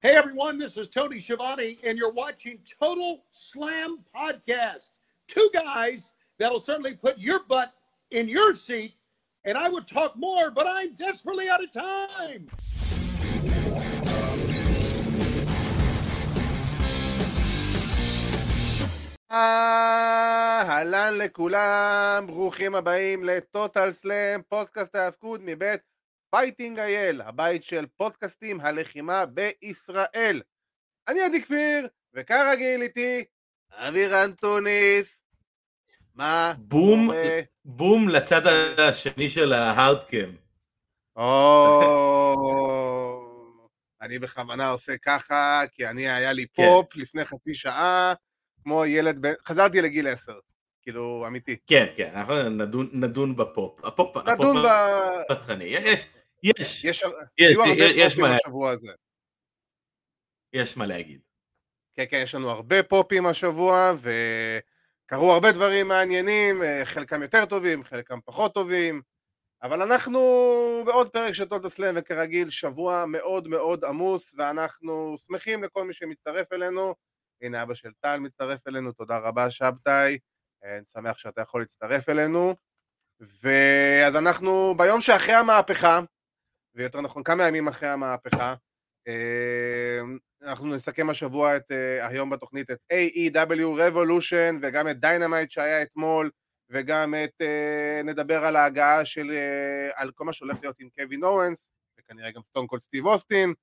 Hey everyone, this is Tony Schiavone, and you're watching Total Slam Podcast. Two guys that'll certainly put your butt in your seat. And I would talk more, but I'm desperately out of time. אהלן לכולם, ברוכים הבאים לטוטל סלאם, פודקאסט ההאבקות מבית Fighting IL, הבית של פודקאסטים הלחימה בישראל. אני עדי כפיר, וכרגיל איתי אבירן טוניס. מה? בום? בום לצד השני של ה hard cam. או... אני בכוונה עושה ככה, כי אני, היה לי כן. פופ לפני חצי שעה, כמו ילד בן... חזרתי לגיל עשר, כאילו, אמיתי. כן, כן, אנחנו נדון, נדון בפופ. הפופ, נדון ב... הפופ הפסחני. יש, יש, יש, יש, יש מה- השבוע הזה. יש מה להגיד. כן, כן, יש לנו הרבה פופים השבוע, וקרו הרבה דברים מעניינים, אה, חלקם יותר טובים, חלקם פחות טובים, אבל אנחנו בעוד פרק של Total Slam, וכרגיל, שבוע מאוד מאוד עמוס, ואנחנו שמחים לכל מי שמצטרף אלינו. הנה אבא של טל מצטרף אלינו, תודה רבה שבתאי, אני שמח שאתה יכול להצטרף אלינו. ואז אנחנו ביום שאחרי המהפכה, ויותר נכון כמה ימים אחרי המהפכה, אה, אנחנו נסכם השבוע את, אה, היום בתוכנית את AEW Revolution וגם את Dynamite שהיה אתמול וגם את, אה, נדבר על ההגעה של, אה, על כל מה שהולך להיות עם קווין אוונס וכנראה גם סטון קולד סטיב אוסטין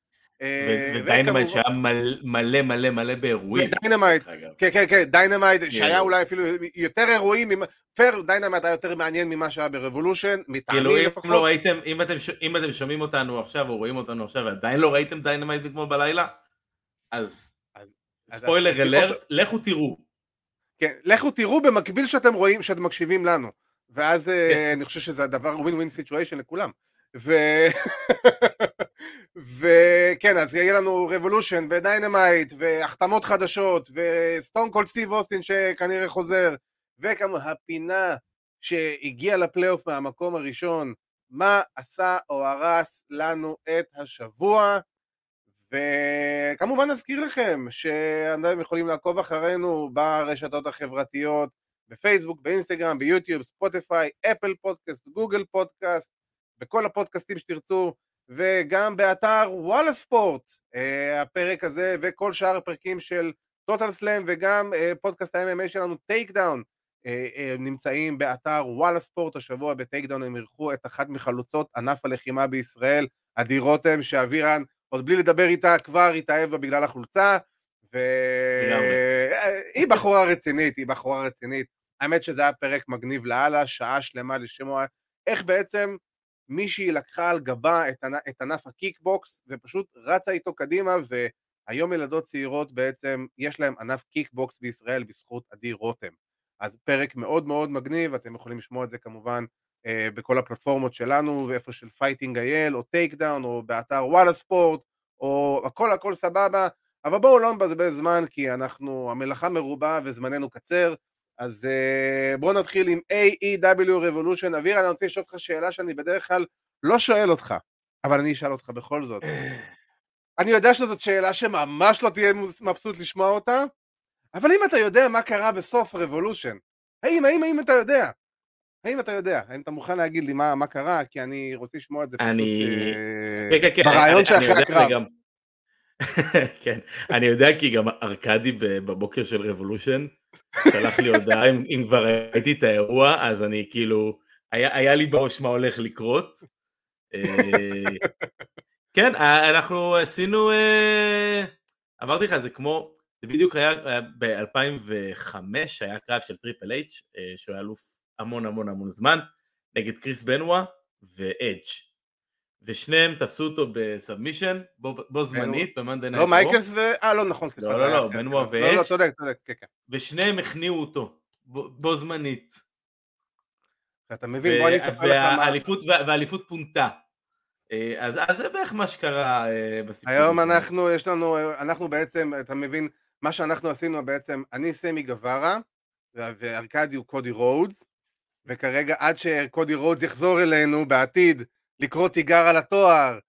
ו Dynamite וכמובן- שהיה מל- מלא מלא מלא באירועים. ו Dynamite, דרך אגב. כן, כן, כן, Dynamite, שהיה. אולי אפילו יותר אירועים, פייר, Dynamite היה יותר מעניין ממה שהיה ב Revolution, כאילו מטעמי אם לפחות. לא אם אתם, שומעים אותנו עכשיו או רואים אותנו עכשיו ועדיין לא ראיתם Dynamite אתמול בלילה, אז spoiler alert, לכו תראו. כן, לכו תראו במקביל שאתם רואים, שאתם מקשיבים לנו. ואז אה, כן. אני חושב שזה הדבר win win situation לכולם. וכן, אז יהיה לנו Revolution ו Dynamite והחתמות חדשות וסטון קולד סטיב אוסטין שכנראה חוזר וכמובן הפינה שהגיעה לפלייאוף מהמקום הראשון, מה עשה או הרס לנו את השבוע. וכמובן נזכיר לכם שאתם יכולים לעקוב אחרינו ברשתות החברתיות, בפייסבוק, באינסטגרם, ביוטיוב, ספוטיפיי, Apple Podcast, Google Podcast, בכל הפודקאסטים שתרצו, וגם באתר וואלה ספורט, אה, הפרק הזה וכל שאר הפרקים של Total Slam וגם אה, פודקאסט ה-MMA שלנו Takedown אה, נמצאים באתר וואלה ספורט, השבוע ב Takedown הם אירחו את אחת מחלוצות ענף הלחימה בישראל, עדי רותם, שאבירן עוד בלי לדבר איתה כבר התאהב בה בגלל החולצה. והיא בחורה רצינית, היא בחורה רצינית. האמת שזה היה פרק מגניב לאללה, שעה שלמה לשמוע איך בעצם מישהי לקחה על גבה את, את ענף הקיקבוקס ופשוט רצה איתו קדימה, והיום ילדות צעירות בעצם יש להם ענף קיקבוקס בישראל בזכות עדי רותם. אז פרק מאוד מאוד מגניב, אתם יכולים לשמוע את זה כמובן אה, בכל הפלטפורמות שלנו, ואיפה של Fighting IL, או Takedown, או באתר וואלה ספורט, או הכל הכל סבבה, אבל בואו לא נבזבז זמן, כי אנחנו, המלאכה מרובה וזמננו קצר, אז uh, בואו נתחיל עם AEW Revolution. אבירה, אני רוצה לשאול אותך שאלה שאני בדרך כלל לא שואל אותך, אבל אני אשאל אותך בכל זאת. אני יודע שזאת שאלה שממש לא תהיה מבסוט לשמוע אותה, אבל אם אתה יודע מה קרה בסוף Revolution, האם, האם, האם אתה יודע? האם אתה יודע? האם אתה מוכן להגיד לי מה, מה קרה? כי אני רוצה לשמוע את זה פשוט אני- אה, כן, כן, כן. ברעיון אני- שאחרי הקרב. וגם- כן, אני יודע כי גם ארכדי ב- בבוקר של Revolution שלח לי הודעה אם, אם כבר ראיתי את האירוע, אז אני כאילו, היה, היה לי בראש מה הולך לקרות. אה, כן, אה, אנחנו עשינו, אה, אמרתי לך, זה כמו, זה בדיוק היה ב-2005, היה קרב של Triple H, שהוא היה אלוף המון המון המון זמן, נגד קריס בנואה ואדג'. ושניהם תפסו אותו ב submission, בו, בו זמנית, ב Monday Night לא מייקלס ו... אה, לא, נכון, סליחה. לא, זה לא, היה לא, אחר. בנואה לא, לא. צודק, צודק, כן, כן. ושניהם הכניעו אותו, בו, זמנית. אתה מבין, בוא אני אספר לך מה... והאליפות, וה- והאליפות פונתה. אה, אז, אז זה בערך מה שקרה אה, בסיפור היום הזה. אנחנו, יש לנו, אנחנו בעצם, אתה מבין, מה שאנחנו עשינו בעצם, אני סמי גווארה, וארקדי הוא קודי רודס, וכרגע עד שקודי רודס יחזור אלינו בעתיד לקרוא תיגר על התואר.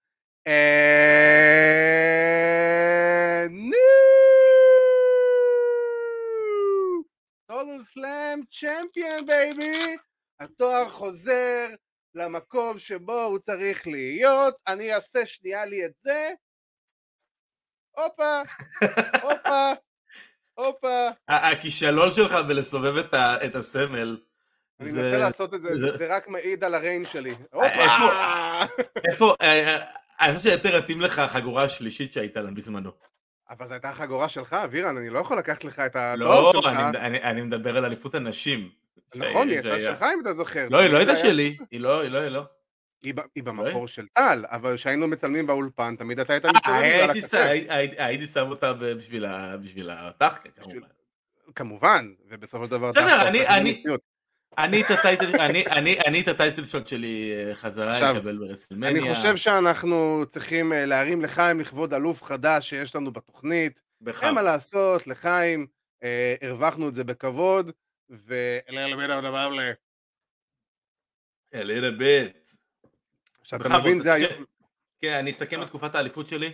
Total Slam champion baby, התואר חוזר למקום שבו הוא צריך להיות, אני אעשה שנייה לי את זה, הופה, הופה, הופה. הכישלון שלך בלסובב את הסמל. אני מנסה לעשות את זה, זה- רק מעיד על הריין שלי. איפה- הופה! איפה, אה, אה, אני חושב שיותר מתאים לך החגורה השלישית שהייתה לה בזמנו. אבל זו הייתה החגורה שלך, אבירן, אני לא יכול לקחת לך את לא, התואר שלך. אני, מד- אני, אני מדבר על אליפות הנשים. נכון, היא הייתה שלך אם אתה זוכר. לא, היא לא הייתה שלי, היא לא, היא לא, היא לא. היא במקור של טל, אבל כשהיינו מצלמים באולפן, תמיד אתה היית אה, מסתובב על הקצה. הייתי- שם אותה בשביל ה- בשביל הטחקה כמובן. כמובן, ובסופו של דבר... בסדר, אני- אני- את הטייטל, שוט שלי אה, חזרה אקבל ברסלמניה. אני חושב שאנחנו צריכים אה, להרים לחיים לכבוד אלוף חדש שיש לנו בתוכנית. אין מה לעשות, לחיים, אה, הרווחנו את זה בכבוד, ו... A little bit. שאתה מבין, זה היום... כן, אני אסכם את תקופת האליפות שלי.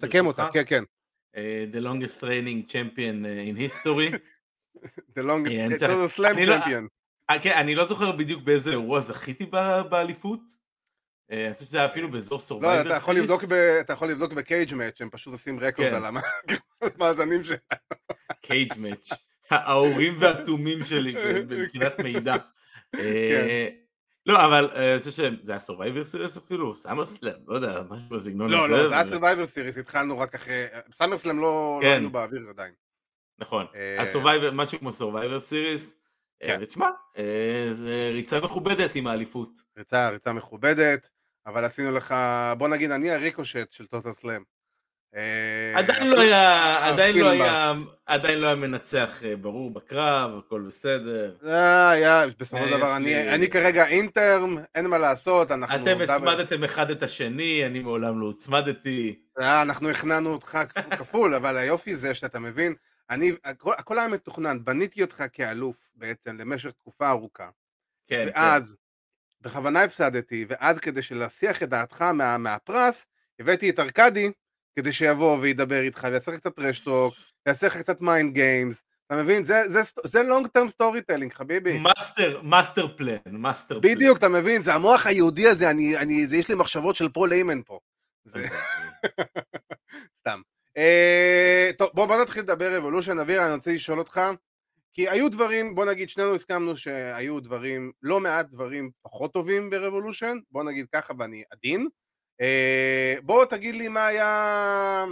סכם אותה. כן, כן. The longest reigning champion in history. The long... אה, אני the צריך- slam לא- champion. אה, כן, אני לא זוכר בדיוק באיזה אירוע זכיתי באליפות. אה, אני חושב שזה היה אפילו באזור לא, Survivor יכול לבדוק ב- אתה יכול לבדוק ב Cagematch, הם פשוט עושים record כן. על המאזנים שלהם. Cagematch. האורים והתומים שלי מבחינת מידע. אה, לא, אבל אני חושב שזה היה Survivor Series אפילו, SummerSlam, לא יודע, משהו בסגנון לא, הזה. לא, זה היה Survivor Series, התחלנו רק אחרי... SummerSlam לא לא כן. היינו באוויר עדיין. נכון, אז Survivor, משהו כמו סורווייבר סיריס. כן. ותשמע, אה, זה ריצה מכובדת עם האליפות. ריצה, ריצה מכובדת, אבל עשינו לך... בוא נגיד, אני הריקושט של Total Slam. אה, עדיין לא היה, עדיין לא. היה, עדיין לא היה מנצח אה, ברור בקרב, הכל בסדר. זה היה, בסופו של אה, דבר, אני כרגע אינטרם, אין מה לעשות, אנחנו... אתם הצמדתם אחד את השני, אני מעולם לא הוצמדתי. אה, אנחנו הכנענו אותך כפ- כפול, אבל היופי זה שאתה מבין, אני, הכל, הכל היה מתוכנן, בניתי אותך כאלוף בעצם למשך תקופה ארוכה, כן, ואז בכוונה הפסדתי, ואז כדי שלהסיח את דעתך מה, מהפרס, הבאתי את ארקדי כדי שיבוא וידבר איתך, ויעשה לך קצת trash talk, יעשה לך קצת mind games, אתה מבין? זה, זה, זה long term story telling, חביבי. master, master plan, master plan. בדיוק, אתה מבין? זה המוח היהודי הזה, אני, אני, זה, יש לי מחשבות של פול היימן פה. זה... סתם. אה, טוב, בוא, בוא נתחיל לדבר Revolution, אביר, אני רוצה לשאול אותך, כי היו דברים, בוא נגיד, שנינו הסכמנו שהיו דברים, לא מעט דברים פחות טובים ב Revolution, בוא נגיד ככה ואני עדין. אה, בוא תגיד לי מה היה,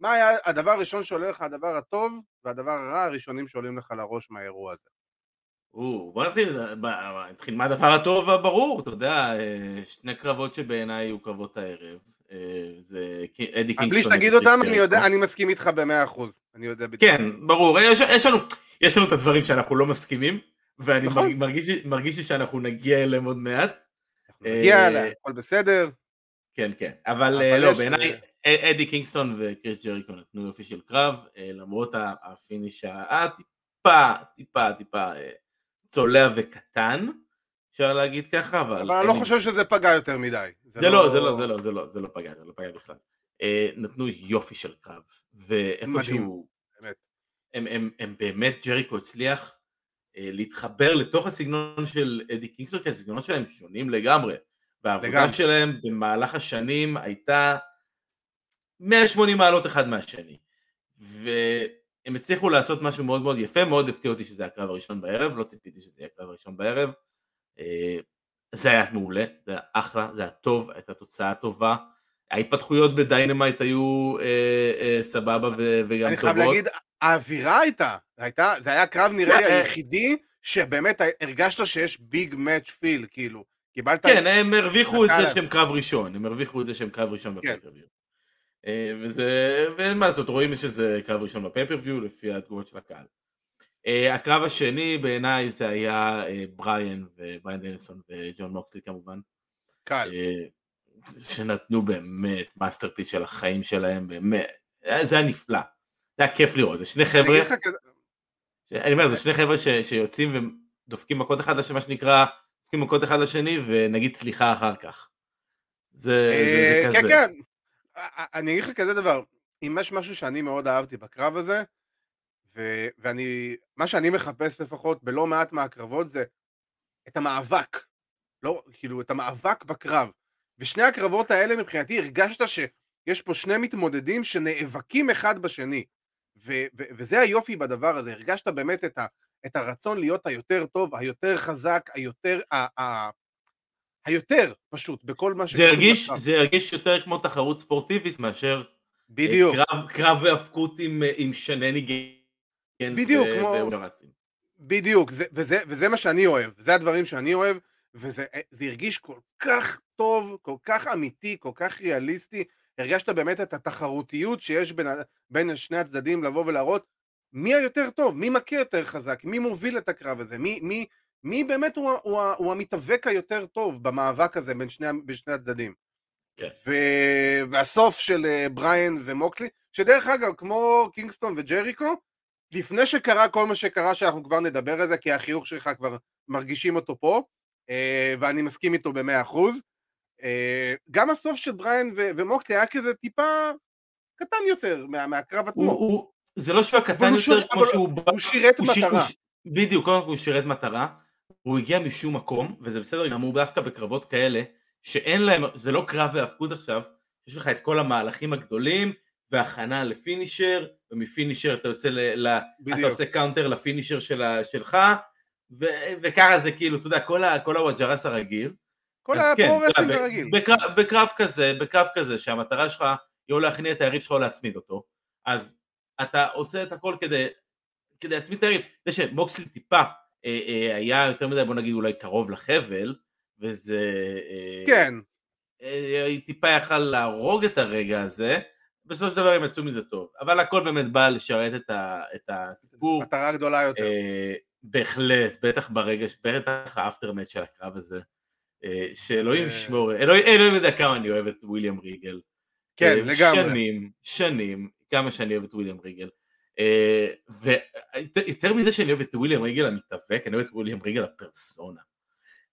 מה היה הדבר הראשון שעולה לך, הדבר הטוב, והדבר הרע הראשונים שעולים לך לראש מהאירוע הזה. או, בוא נתחיל, נתחיל מהדבר הטוב והברור, אתה יודע, אה, שני קרבות שבעיניי היו קרבות הערב. אה, זה אדי קינגסטון. בלי שתגיד אותם, אני יודע, ג'ריקו. אני מסכים איתך במאה אחוז. אני יודע בדיוק. כן, ברור, יש, יש, לנו, יש לנו את הדברים שאנחנו לא מסכימים, ואני נכון. מרגיש, מרגיש, לי- שאנחנו נגיע אליהם עוד מעט. נגיע אה, אליה, הכל בסדר. כן, כן, אבל, אבל אה, לא, יש- בעיניי אדי קינגסטון וקריס ג'ריקו נתנו יופי של קרב, למרות ה finish הטיפה, טיפה, טיפה צולע וקטן, אפשר להגיד ככה, אבל... אבל אני לא חושב שזה פגע יותר מדי. זה לא, זה לא, זה לא, זה לא, זה לא פגע, זה לא פגע בכלל. אה, נתנו יופי של קרב, ואיפשהו, באמת. הם, באמת, ג'ריקו הצליח אה, להתחבר לתוך הסגנון של אדי קינגסטון, כי הסגנונות שלהם שונים לגמרי, והעבודה. שלהם במהלך השנים הייתה 180 מעלות אחד מהשני, והם הצליחו לעשות משהו מאוד מאוד יפה, מאוד הפתיע אותי שזה הקרב הראשון בערב, לא ציפיתי שזה יהיה הקרב הראשון בערב, זה היה מעולה, זה היה אחלה, זה היה טוב, הייתה תוצאה טובה. ההתפתחויות ב Dynamite היו אה, אה, סבבה ו- וגם אני טובות. חייב להגיד, האווירה הייתה, הייתה, זה היה קרב נראה לי לא, אה, היחידי שבאמת הרגשת שיש big match feel, כאילו. קיבלת... כן, הם הרוויחו את. זה שהם קרב ראשון, הם הרוויחו את זה שהם קרב ראשון כן. ב pay-per-view. אה, וזה, ואין מה לעשות, רואים שזה קרב ראשון ב pay-per-view לפי התגובות של הקהל. אה, הקרב השני בעיניי זה היה אה, בריאן ובריאן דניאלסון וג'ון מוקסלי כמובן. קל. אה, שנתנו באמת masterpiece של החיים שלהם, באמת, זה היה נפלא. זה היה כיף לראות, זה שני חבר'ה, אני אומר, זה שני חבר'ה ש, שיוצאים ודופקים מכות אחד לשני, מה שנקרא, דופקים מכות אחד לשני ונגיד סליחה אחר כך. זה, זה, זה כן, כזה. כן. א- אני אגיד לך כזה דבר, אם יש משהו שאני מאוד אהבתי בקרב הזה, ו- ואני, מה שאני מחפש לפחות בלא מעט מהקרבות זה את המאבק, לא, כאילו, את המאבק בקרב. ושני הקרבות האלה מבחינתי הרגשת שיש פה שני מתמודדים שנאבקים אחד בשני. ו- ו- וזה היופי בדבר הזה, הרגשת באמת את, ה- את הרצון להיות היותר טוב, היותר חזק, היותר, ה- ה- היותר פשוט, בכל מה זה שקשור הרגיש. זה הרגיש יותר כמו תחרות ספורטיבית מאשר בדיוק, אה, קרב, קרב והאבקות עם, אה, עם שנניגנס בדיוק, ו- כמו-. בדיוק, זה, וזה, וזה מה שאני אוהב, זה הדברים שאני אוהב, וזה זה הרגיש כל כך טוב, כל כך אמיתי, כל כך ריאליסטי, הרגשת באמת את התחרותיות שיש בין, בין שני הצדדים לבוא ולהראות מי היותר טוב, מי מכה יותר חזק, מי מוביל את הקרב הזה, מי, מי, מי באמת הוא, הוא, הוא המתאבק היותר טוב במאבק הזה בין שני, בין שני הצדדים. כן. ו... והסוף של אה, בריאן ומוקסלי, שדרך אגב, כמו קינגסטון וג'ריקו, לפני שקרה כל מה שקרה, שאנחנו כבר נדבר על זה, כי החיוך שלך כבר מרגישים אותו פה, אה, ואני מסכים איתו במאה אחוז. אה, גם הסוף של בריאן ו- ומוקסלי היה כזה טיפה קטן יותר מה- מהקרב הוא, עצמו. הוא, זה לא שהוא היה קטן הוא יותר שיר- כמו שהוא הוא שירת הוא שיר- מטרה. הוא ש- בדיוק, קודם כל הוא שירת מטרה, הוא הגיע משום מקום, וזה בסדר גמור דווקא בקרבות כאלה, שאין להם, זה לא קרב היאבקות עכשיו, יש לך את כל המהלכים הגדולים, והכנה ל finisher, ומ finisher אתה יוצא ל... ל אתה בדיוק. עושה counter ל finisher של, שלך, ו, וככה זה כאילו, אתה יודע, כל, ה- כל הוואג'רס הרגיל. כל אז כן, אתה הרגיל. בקרב, בקרב כזה, בקרב כזה, שהמטרה שלך היא או להכניע את היריב שלך או להצמיד אותו, אז אתה עושה את הכל כדי, כדי להצמיד את היריב. זה שמוקסלי טיפה אה, אה, היה יותר מדי, בוא נגיד אולי קרוב לחבל, וזה... אה, כן, אה, היא טיפה יכל להרוג את הרגע הזה, בסופו של דבר הם יצאו מזה טוב. אבל הכל באמת בא לשרת את, ה, את הסיפור. מטרה גדולה יותר. אה, בהחלט, בטח ברגע, בטח האפטרמט של הקרב הזה. אה, שאלוהים אה. שמור, אלוהים אלוהים יודע כמה אני אוהב את וויליאם ריגל. כן, אה, לגמרי. שנים, שנים, כמה שאני אוהב את וויליאם ריגל. אה, ויותר מזה שאני אוהב את וויליאם ריגל המתאבק, אני אוהב את וויליאם ריגל הפרסונה.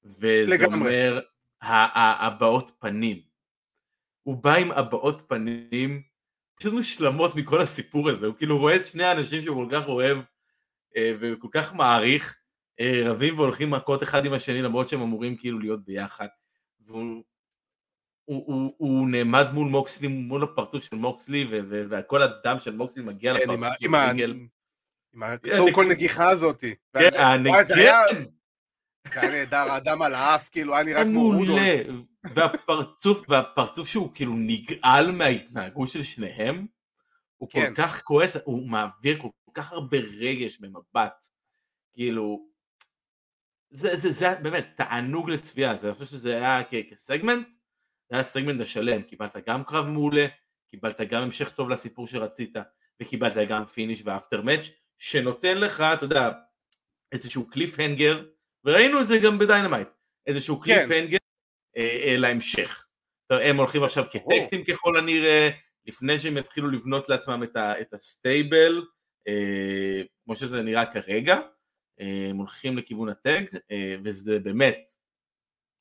וזה לגמרי. אומר הבעות פנים. הוא בא עם הבעות פנים פשוט מושלמות מכל הסיפור הזה, הוא כאילו רואה את שני האנשים שהוא כל כך אוהב אה, וכל כך מעריך, אה, רבים והולכים מכות אחד עם השני למרות שהם אמורים כאילו להיות ביחד. והוא הוא, הוא, הוא נעמד מול מוקסלי, מול הפרצוף של מוקסלי, ו- ו- וכל הדם של מוקסלי מגיע כן, לפרצוף של ריגל. עם הסו קול נגיחה הזאתי. כן, זה היה הנגן, זה היה נהדר, האדם על האף, כאילו, היה נראה כמו רודולף. והפרצוף, והפרצוף שהוא כאילו נגעל מההתנהגות של שניהם, הוא כל כן. כך כועס, הוא מעביר כל כך הרבה רגש במבט, כאילו, זה, זה, זה באמת תענוג לצפייה, זה, אני חושב שזה היה כ- כסגמנט, זה היה סגמנט השלם, קיבלת גם קרב מעולה, קיבלת גם המשך טוב לסיפור שרצית, וקיבלת גם finish ו after match, שנותן לך, אתה יודע, איזשהו cliffhanger, וראינו את זה גם ב Dynamite, איזשהו cliff כן. hanger להמשך. טוב, הם הולכים עכשיו כ tag team ככל הנראה, לפני שהם יתחילו לבנות לעצמם את, ה, את ה stable, אה, כמו שזה נראה כרגע, אה, הם הולכים לכיוון ה tag, אה, וזה באמת,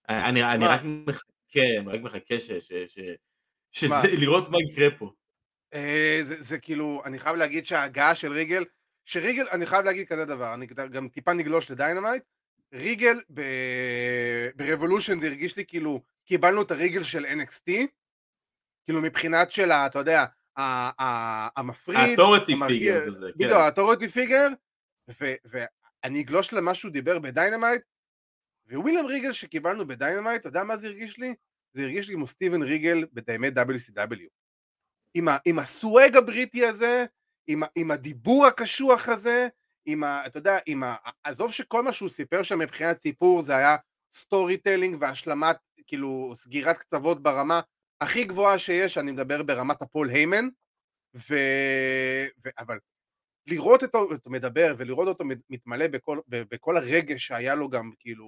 אני, אני מה? רק מחכה, אני רק מחכה ש, ש, ש, שזה, מה? לראות מה יקרה פה. אה, זה, זה כאילו, אני חייב להגיד שההגעה של ריגל, שריגל, אני חייב להגיד כזה דבר, אני גם טיפה נגלוש ל Dynamite, ריגל ב Revolution זה הרגיש לי כאילו, קיבלנו את הריגל של NXT, כאילו מבחינת של, ה- אתה יודע, ה- ה- המפריד, ה authority המרגיע- figures הזה, כן. בדיוק, ה authority figure, ו- ואני אגלוש למה שהוא דיבר ב Dynamite, וויליאם ריגל שקיבלנו ב Dynamite, אתה יודע מה זה הרגיש לי? זה הרגיש לי כמו סטיבן ריגל בימי WCW. עם, ה, עם ה swag הבריטי הזה, עם, עם הדיבור הקשוח הזה, עם ה... אתה יודע, עם ה... עזוב שכל מה שהוא סיפר שם מבחינת סיפור זה היה storytelling והשלמת, כאילו, סגירת קצוות ברמה הכי גבוהה שיש, אני מדבר ברמת הפול היימן, ו... ו... אבל לראות אותו, אותו מדבר ולראות אותו מתמלא בכל, בכל הרגש שהיה לו גם, כאילו,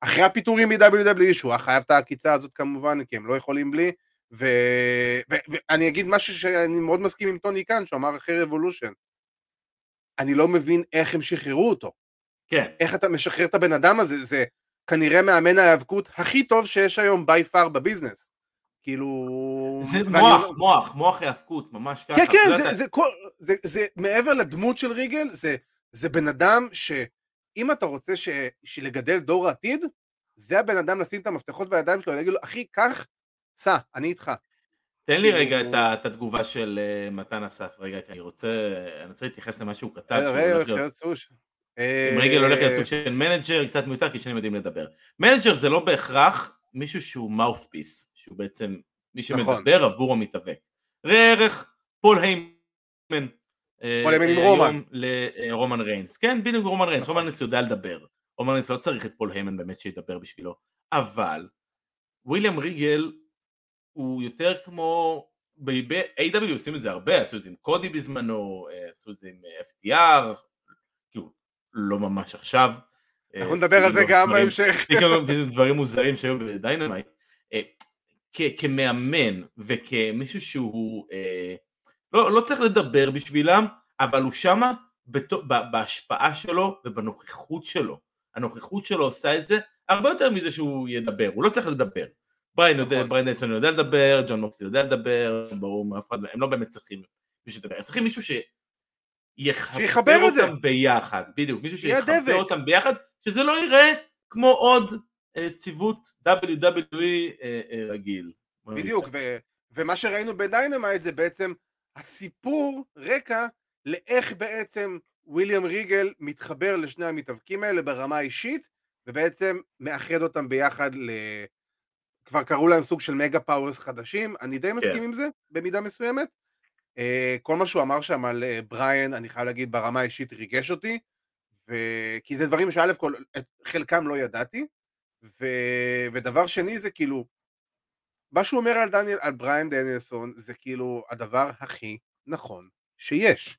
אחרי הפיטורים מ-WWE, שהוא היה חייב את העקיצה הזאת כמובן, כי הם לא יכולים בלי, ו... ו... ואני אגיד משהו שאני מאוד מסכים עם טוני קאן, שהוא אמר אחרי Revolution, אני לא מבין איך הם שחררו אותו, כן, איך אתה משחרר את הבן אדם הזה, זה כנראה מאמן ההיאבקות הכי טוב שיש היום בי פאר בביזנס. כאילו... זה מוח, לא- מוח, מוח היאבקות, ממש ככה. כן, כן, זה, אתה- זה כל... זה, זה מעבר לדמות של ריגל, זה, זה בן אדם שאם אתה רוצה ש, שלגדל דור העתיד, זה הבן אדם לשים את המפתחות בידיים שלו, ולהגיד לו, אחי, קח, סע, אני איתך. תן לי רגע את, התגובה של uh, מתן אסף, רגע, כי אני רוצה, אני רוצה להתייחס למה שהוא כתב. רגע, אם ריגל הולך להיות סוג של manager, קצת מיותר, כי שניהם יודעים לדבר. manager זה לא בהכרח מישהו שהוא mouthpiece, שהוא בעצם מי שמדבר נכון. עבור המתאבק. ראה ערך פול היימן. אה, פול היימן עם רומן. לרומן ריינס. כן, בדיוק רומן ריינס, נכון. רומן ריינס יודע לדבר. רומן ריינס לא צריך את פול היימן באמת שידבר בשבילו. אבל וויליאם ריגל הוא יותר כמו, ב-AEW עושים את זה הרבה, עשו את זה עם קודי בזמנו, אה, עשו את זה עם FTR, כאילו, לא ממש עכשיו. אנחנו נדבר על זה גם בהמשך. דברים מוזרים שהיו ב Dynamite. כמאמן וכמישהו שהוא אה, לא, לא צריך לדבר בשבילם, אבל הוא שמה בהשפעה שלו ובנוכחות שלו. הנוכחות שלו עושה את זה הרבה יותר מזה שהוא ידבר, הוא לא צריך לדבר. בריאן יודע, נכון. בריאן דניאלסון יודע לדבר, ג'ון מוקסלי יודע לדבר, ברור, אף אחד, הם לא באמת צריכים מישהו לדבר, הם צריכים מישהו שיחבר אותם ביחד, בדיוק, מישהו שיחבר אותם ביחד, שזה לא יראה כמו עוד אה, ציוות WWE אה, אה, רגיל. בדיוק, ו- ומה שראינו ב Dynamite זה בעצם הסיפור רקע לאיך בעצם וויליאם ריגל מתחבר לשני המתאבקים האלה ברמה האישית ובעצם מאחד אותם ביחד ל... כבר קראו להם סוג של Mega Powers חדשים, אני די מסכים yeah. כן. עם זה במידה מסוימת. כל מה שהוא אמר שם על בריאן, אני חייב להגיד ברמה האישית ריגש אותי, ו... כי זה דברים שא' כל, חלקם לא ידעתי, ו... ודבר שני זה כאילו, מה שהוא אומר על, דניאל, על בריאן דניאלסון זה כאילו הדבר הכי נכון שיש.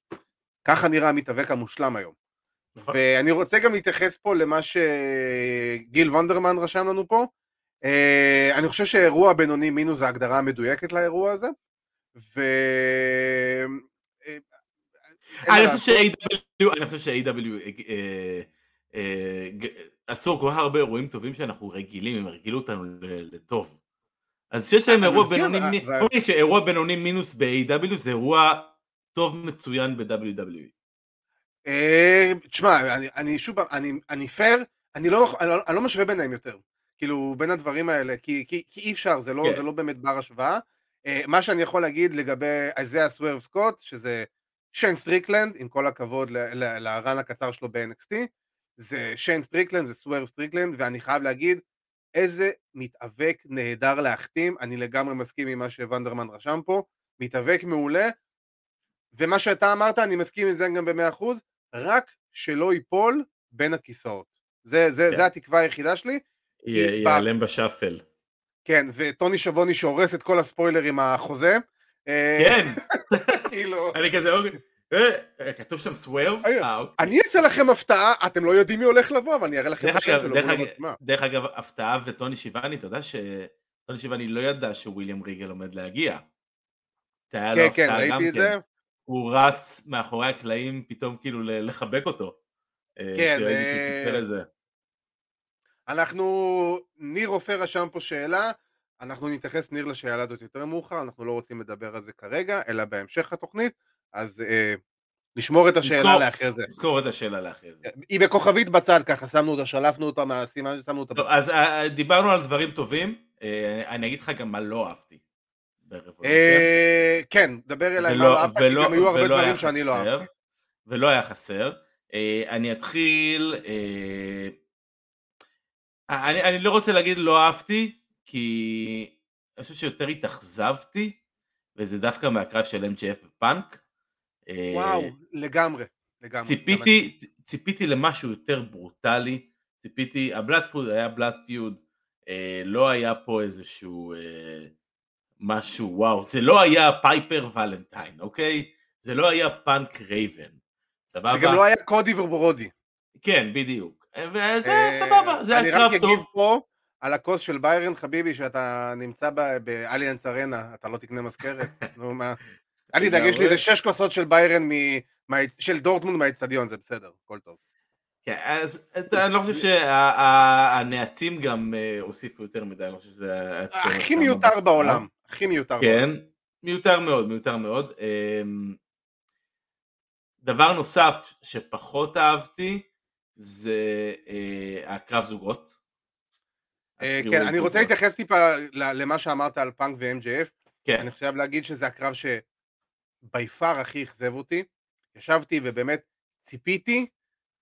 ככה נראה המתאבק המושלם היום. נכון. ואני רוצה גם להתייחס פה למה שגיל וונדרמן רשם לנו פה. אה, אני חושב שאירוע בינוני מינוס זה ההגדרה המדויקת לאירוע הזה. ו... אה, אני חושב ש-AW אה, עשו כל כך הרבה אירועים טובים שאנחנו רגילים, הם הרגילו אותנו לטוב. אז שיש להם אירוע בינוני, אירוע בינוני מינוס ב-AEW זה אירוע טוב מצוין ב-WWE. אה, תשמע, אני שוב, אני פייר, לא לא- אני לא משווה ביניהם יותר. כאילו, בין הדברים האלה, כי אי אפשר, זה לא, כן. לא באמת בר השוואה. אה, מה שאני יכול להגיד לגבי איזיה סוורב סקוט, שזה שיין סטריקלנד, עם כל הכבוד ל run הקצר שלו ב-NXT, זה שיין סטריקלנד, זה סוורב סטריקלנד, ואני חייב להגיד, איזה מתאבק נהדר להחתים, אני לגמרי מסכים עם מה שוונדרמן רשם פה, מתאבק מעולה, ומה שאתה אמרת, אני מסכים עם זה גם במאה אחוז, רק שלא ייפול בין הכיסאות. זה, זה, כן. זה התקווה היחידה שלי. ייעלם בשאפל. כן, וטוני שבוני שהורס את כל הספוילר עם החוזה. אה, כן, כאילו... אני כזה, אוקיי. אה, כתוב שם סוורב? אה, אוקיי. אני אעשה לכם הפתעה, אתם לא יודעים מי הולך לבוא, אבל אני אראה לכם את השם שלו. דרך אגב, הפתעה וטוני שיבני, אתה יודע שטוני שיבני לא ידע שוויליאם ריגל עומד להגיע. זה היה לו כן, כן, הפתעה גם כן. הוא רץ מאחורי הקלעים פתאום כאילו לחבק אותו. אה, כן. אנחנו, ניר רופא רשם פה שאלה, אנחנו נתייחס ניר לשאלה הזאת יותר מאוחר, אנחנו לא רוצים לדבר על זה כרגע, אלא בהמשך התוכנית. אז אה, נשמור את השאלה לאחרי זה. נזכור את השאלה לאחרי זה. היא בכוכבית בצד ככה, שמנו אותה, שלפנו אותה מהסימן, שמנו אותה. טוב, אז אה, דיברנו על דברים טובים, אה, אני אגיד לך גם מה לא אהבתי. אה, כן, דבר אליי מה לא אהבת, כי גם היו הרבה דברים שאני לא אהבתי. ולא היה חסר. אה, אני אתחיל, אה, אני, אני לא רוצה להגיד לא אהבתי, כי אני חושב שיותר התאכזבתי, וזה דווקא מהקרב של MJF ופאנק. וואו, אה, לגמרי, לגמרי. ציפיתי, ציפיתי למשהו יותר ברוטלי, ציפיתי, ה blood feud היה blood feud, אה, לא היה פה איזשהו אה, משהו, וואו, זה לא היה פייפר ולנטיין, אוקיי? זה לא היה פאנק רייבן, סבבה? זה גם לא היה קודי וברודי. כן, בדיוק. וזה אה, סבבה, זה היה קרב טוב. אני רק אגיב פה על הכוס של ביירן חביבי, שאתה נמצא באליאנס ארנה, אתה לא תקנה מזכרת, נו מה. אל תדאג, יש לי איזה שש כוסות של ביירן, של דורטמונד מהאצטדיון, זה בסדר, הכל טוב. כן, אז אני לא חושב שהנאצים גם אה, הוסיפו יותר מדי, אני לא חושב שזה... הכי מיותר בעולם, הכי מיותר. כן, מיותר מאוד, מיותר מאוד. אמ, דבר נוסף שפחות אהבתי זה אה, הקרב זוגות. אה, כן, אני זוגות. רוצה להתייחס טיפה למה שאמרת על פאנק ו-MJF. כן, אני חייב להגיד שזה הקרב שבי פאר הכי אכזב אותי. ישבתי ובאמת ציפיתי,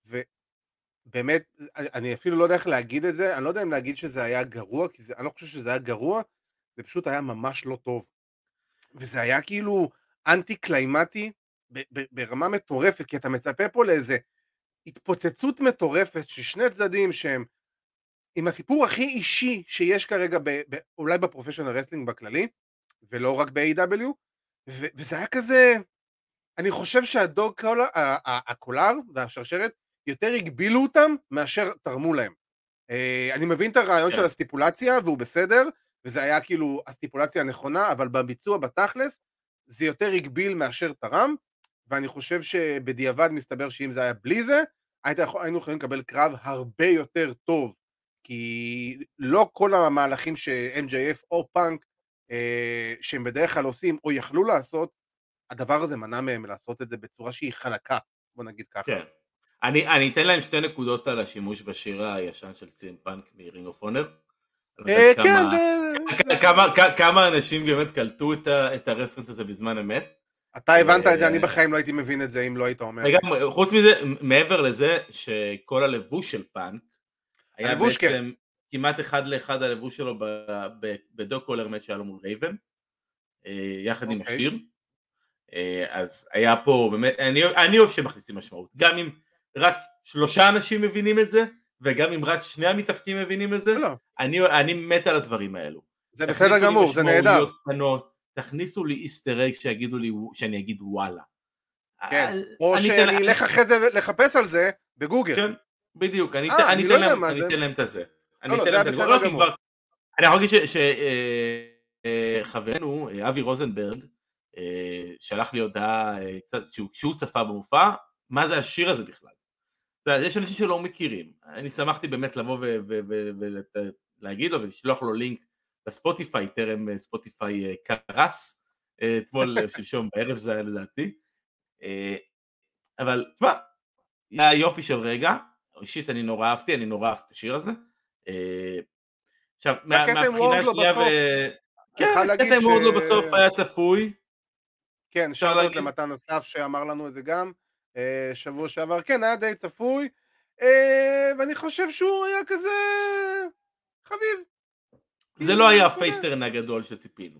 ובאמת, אני- אפילו לא יודע איך להגיד את זה, אני לא יודע אם להגיד שזה היה גרוע, כי זה, אני לא חושב שזה היה גרוע, זה פשוט היה ממש לא טוב. וזה היה כאילו אנטי קליימטי ברמה מטורפת, כי אתה מצפה פה לאיזה התפוצצות מטורפת של שני צדדים שהם עם הסיפור הכי אישי שיש כרגע ב, ב, אולי ב professional wrestling בכללי, ולא רק ב-AEW, ו- וזה היה כזה, אני חושב שה dog collar, ה collar והשרשרת יותר הגבילו אותם מאשר תרמו להם. אה, אני מבין את הרעיון כן. של הסטיפולציה והוא בסדר, וזה היה כאילו הסטיפולציה הנכונה, אבל בביצוע בתכלס זה יותר הגביל מאשר תרם, ואני חושב שבדיעבד מסתבר שאם זה היה בלי זה, היינו יכולים לקבל קרב הרבה יותר טוב, כי לא כל המהלכים ש-MJF או פאנק אה, שהם בדרך כלל עושים או יכלו לעשות, הדבר הזה מנע מהם לעשות את זה בצורה שהיא חלקה, בוא נגיד ככה. כן. אני, אני אתן להם שתי נקודות על השימוש בשיר הישן של סי אם פאנק מ Ring of Honor. כן, זה... כמה, כמה אנשים באמת קלטו את, את הרפרנס הזה בזמן אמת. אתה הבנת את זה, אה, אני בחיים לא הייתי מבין את זה אם לא היית אומר. חוץ מזה, מעבר לזה שכל הלבוש של פאנק, היה הלבוש, כן. בעצם כמעט אחד לאחד הלבוש שלו ב dog collar match שהיה לו מול רייבן, אה, יחד עם אוקיי. השיר. אה, אז היה פה באמת, אני, אני אוהב שמכניסים משמעות, גם אם רק שלושה אנשים מבינים את זה, וגם אם רק שני המתאפקים מבינים את זה, לא, אני, אני מת על הדברים האלו. זה בסדר גמור, זה נהדר. תכניסו לי איסטר אג שיגידו לי, שאני אגיד וואלה. כן, אה, או שאני אלך אחרי זה לחפש על זה בגוגל. כן, בדיוק, אני אה, אתן- לא להם זה. את הזה. אני לא, אתן זה להם את לא, גמור. כבר- אני יכול להגיד שחברנו אה, אבי רוזנברג אה, שלח לי הודעה אה, קצת, שהוא- צפה במופע, מה זה השיר הזה בכלל. יש אנשים שלא מכירים, אני שמחתי באמת לבוא ולהגיד לו ולשלוח לו לינק לספוטיפיי, טרם אה, ספוטיפיי אה, קרס, אה, אתמול, שלשום בערב זה היה לדעתי, אבל תשמע, היה יופי של רגע, אישית אני נורא אהבתי, אני נורא אהבתי את השיר הזה. עכשיו, מהבחינה השנייה, ו- כן, הקטע עם וורדלו בסוף היה צפוי, כן, אפשר שאלות להגיד. למתן אסף שאמר לנו את זה גם שבוע שעבר, כן, היה די צפוי, ואני חושב שהוא היה כזה חביב. זה לא היה. ה face turn הגדול שציפינו.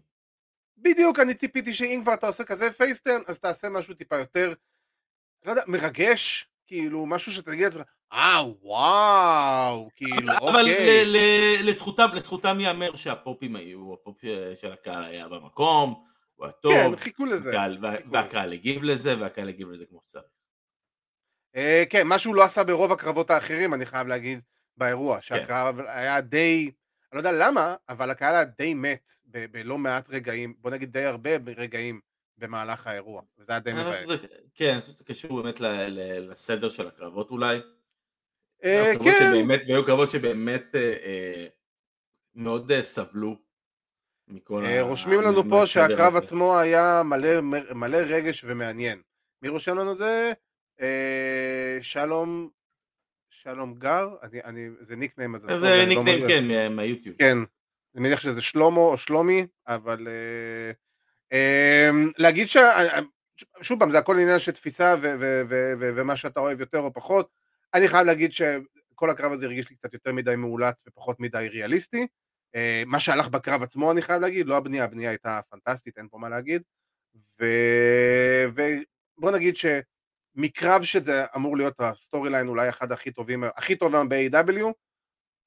בדיוק, אני ציפיתי שאם כבר אתה עושה כזה face turn, אז תעשה משהו טיפה יותר, לא יודע, מרגש, כאילו, משהו שתגיד לעצמך, אה, וואו, כאילו, אבל אוקיי. ל- ל- לזכותם, לזכותם ייאמר שהפופים היו, הפופ של הקהל היה במקום, הוא היה טוב, כן, חיכו לזה. הקהל- וה- חיכו והקהל הגיב לזה, והקהל הגיב לזה כמו שצריך. אה, כן, מה שהוא לא עשה ברוב הקרבות האחרים, אני חייב להגיד, באירוע, שהקרב היה די, אני לא יודע למה, אבל הקהל היה די מת בלא מעט רגעים, בוא נגיד די הרבה רגעים במהלך האירוע, וזה היה די מבאס. כן, אני חושב שזה קשור באמת לסדר של הקרבות אולי. אה, כן, והיו קרבות שבאמת אה, אה, מאוד סבלו מכל ה... רושמים לנו פה שהקרב. עצמו היה מלא, מלא רגש ומעניין. מי רושם לנו את זה? שלום, שלום גר? אני, אני, זה ניקניים אז זה לא ניקניים, מבין. כן, מה- מהיוטיוב. כן, אני מניח שזה שלמה או שלומי, אבל אה, אה, להגיד ש... אה, שוב פעם, זה הכל עניין של תפיסה ו- ו- ו- ו- ומה שאתה אוהב יותר או פחות. אני חייב להגיד שכל הקרב הזה הרגיש לי קצת יותר מדי מאולץ ופחות מדי ריאליסטי. אה, מה שהלך בקרב עצמו, אני חייב להגיד, לא הבנייה, הבנייה הייתה פנטסטית, אין פה מה להגיד. ובוא נגיד שמקרב שזה אמור להיות ה storyline אולי אחד הכי טובים, הכי טוב היום ב-AEW,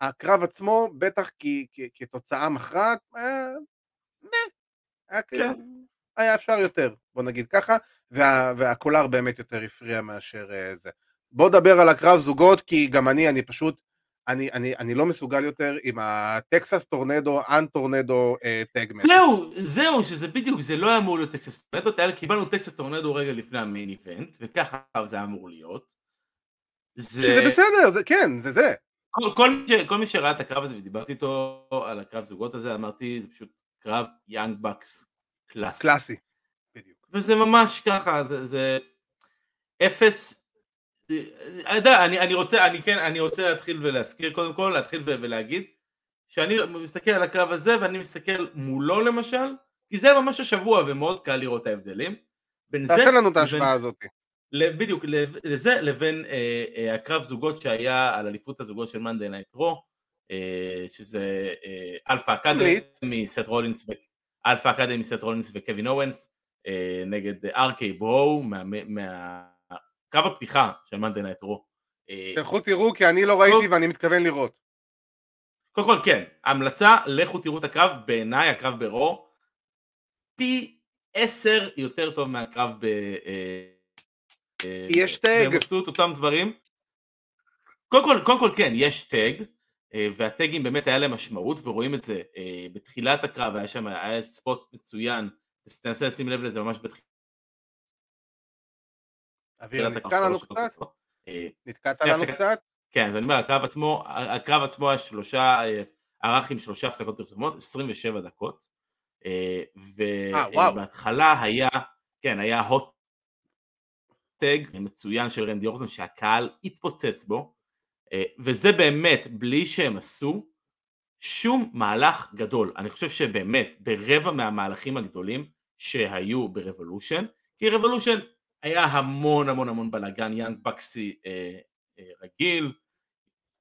הקרב עצמו, בטח כי, כי, כתוצאה מכרעת, היה, נה, היה, כן. היה אפשר יותר, בוא נגיד ככה, וה, והקולר באמת יותר הפריע מאשר אה, זה. בוא נדבר על הקרב זוגות, כי גם אני, אני פשוט, אני, אני, אני לא מסוגל יותר עם ה Texas tornado, אנ tornado tag match. זהו, זהו, שזה בדיוק, זה לא היה אמור להיות Texas tornado, היה- קיבלנו Texas tornado רגע לפני ה main event, וככה זה היה אמור להיות. זה- שזה בסדר, זה כן, זה זה. כל, כל, מי ש, כל מי שראה את הקרב הזה ודיברתי איתו על הקרב זוגות הזה, אמרתי, זה פשוט קרב Young Bucks קלאסי. קלאסי. בדיוק. וזה ממש ככה, זה, זה... אפס, אני יודע, אני, אני רוצה, אני כן, אני רוצה להתחיל ולהזכיר קודם כל, להתחיל ולהגיד, שאני מסתכל על הקרב הזה ואני מסתכל מולו למשל, כי זה ממש השבוע ומאוד קל לראות את ההבדלים. תעשה לנו את ההשוואה הזאת. בדיוק, לזה לבין אה, אה, הקרב זוגות שהיה על אליפות הזוגות של Monday Night Raw, אה, שזה אה, Alpha Academy, סת' רולינס, Alpha Academy, סת' רולינס וקווין אורנס, אה, נגד RK-Bro, מהקרב הפתיחה של Monday Night Raw. תלכו תראו כי אני לא ראיתי ואני מתכוון לראות. קודם כל כן, המלצה, לכו תראו את הקרב, בעיניי הקרב ב Raw פי עשר יותר טוב מהקרב ב... יש tag. הם עשו את אותם דברים. קודם כל, קודם כל כן, יש טאג, אה, והטאגים באמת היה להם משמעות, ורואים את זה אה, בתחילת הקרב, היה שם, היה ספוט מצוין, תנסה לשים לב לזה ממש בתחילת אוויר, נתקע לנו קצת? אה, נתקעת לנו קצת? כן, אז אני אומר, הקרב עצמו, הקרב עצמו היה שלושה, ערך עם שלושה הפסקות פרסומות, 27 דקות, ובהתחלה היה, כן, היה הוט tag מצוין של רנדי אורטון שהקהל התפוצץ בו, אה, וזה באמת, בלי שהם עשו שום מהלך גדול. אני חושב שבאמת, ברבע מהמהלכים הגדולים שהיו ב Revolution, כי Revolution היה המון המון המון בלאגן, יאנג בקסי אה, אה, רגיל,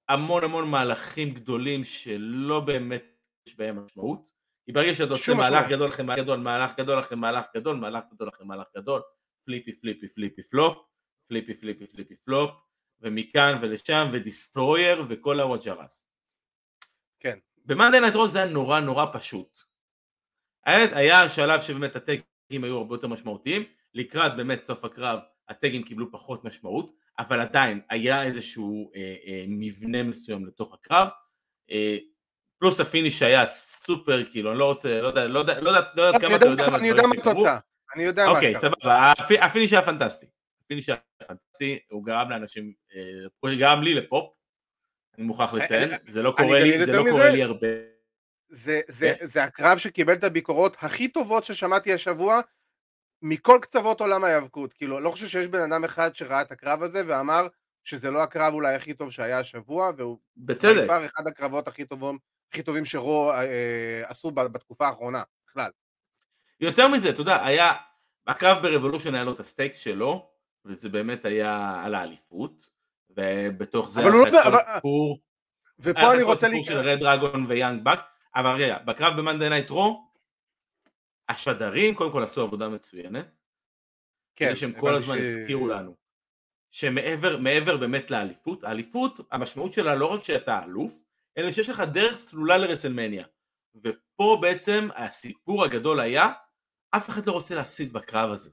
המון המון מהלכים גדולים שלא באמת יש בהם משמעות. כי ברגע שאתה עושה מהלך גדול אחרי מהלך גדול, מהלך גדול אחרי מהלך גדול, מהלך גדול אחרי מהלך גדול, flippy flippy flippy flop, flippy flippy flippy flop, ומכאן ולשם, ו destroyer, וכל הוואג'רס. כן. ב Monday Night זה היה נורא נורא פשוט. היה, היה שלב שבאמת הטגים היו הרבה יותר משמעותיים, לקראת באמת סוף הקרב הטגים קיבלו פחות משמעות, אבל עדיין היה איזשהו אה, אה, מבנה מסוים לתוך הקרב, אה, פלוס ה finish היה סופר, כאילו, אני לא רוצה, לא יודע, לא יודע, לא יודע, לא יודע כמה אתה יודע, אני יודע מה התוצאה. אני יודע מה אוקיי, סבבה, ה finish היה פנטסטי. ה finish היה פנטסטי, הוא גרם לאנשים, אה, הוא גרם לי לפופ, אני מוכרח אה, לציין, אה, זה לא קורה לי, זה לא קורה לי הרבה. זה, זה, כן? זה הקרב שקיבל את הביקורות הכי טובות ששמעתי השבוע מכל קצוות עולם ההיאבקות, כאילו לא חושב שיש בן אדם אחד שראה את הקרב הזה ואמר שזה לא הקרב אולי הכי טוב שהיה השבוע והוא בצדק, אחד הקרבות הכי טובים, הכי טובים ש Raw אה, עשו בתקופה האחרונה בכלל. יותר מזה, אתה יודע, היה, הקרב ב Revolution היה לו את ה stake שלו, וזה באמת היה על האליפות, ובתוך זה היה לא את כל הסיפור, ופה אני רוצה להיכנס, של Red Dragon ו Young Bucks, אבל רגע, בקרב ב Monday Night Raw, השדרים קודם כל עשו עבודה מצוינת, כן, שהם כל הזמן ש... הזכירו לנו, שמעבר מעבר באמת לאליפות, האליפות, המשמעות שלה לא רק שאתה אלוף, אלא שיש לך דרך סלולה ל WrestleMania, ופה בעצם הסיפור הגדול היה אף אחד לא רוצה להפסיד בקרב הזה.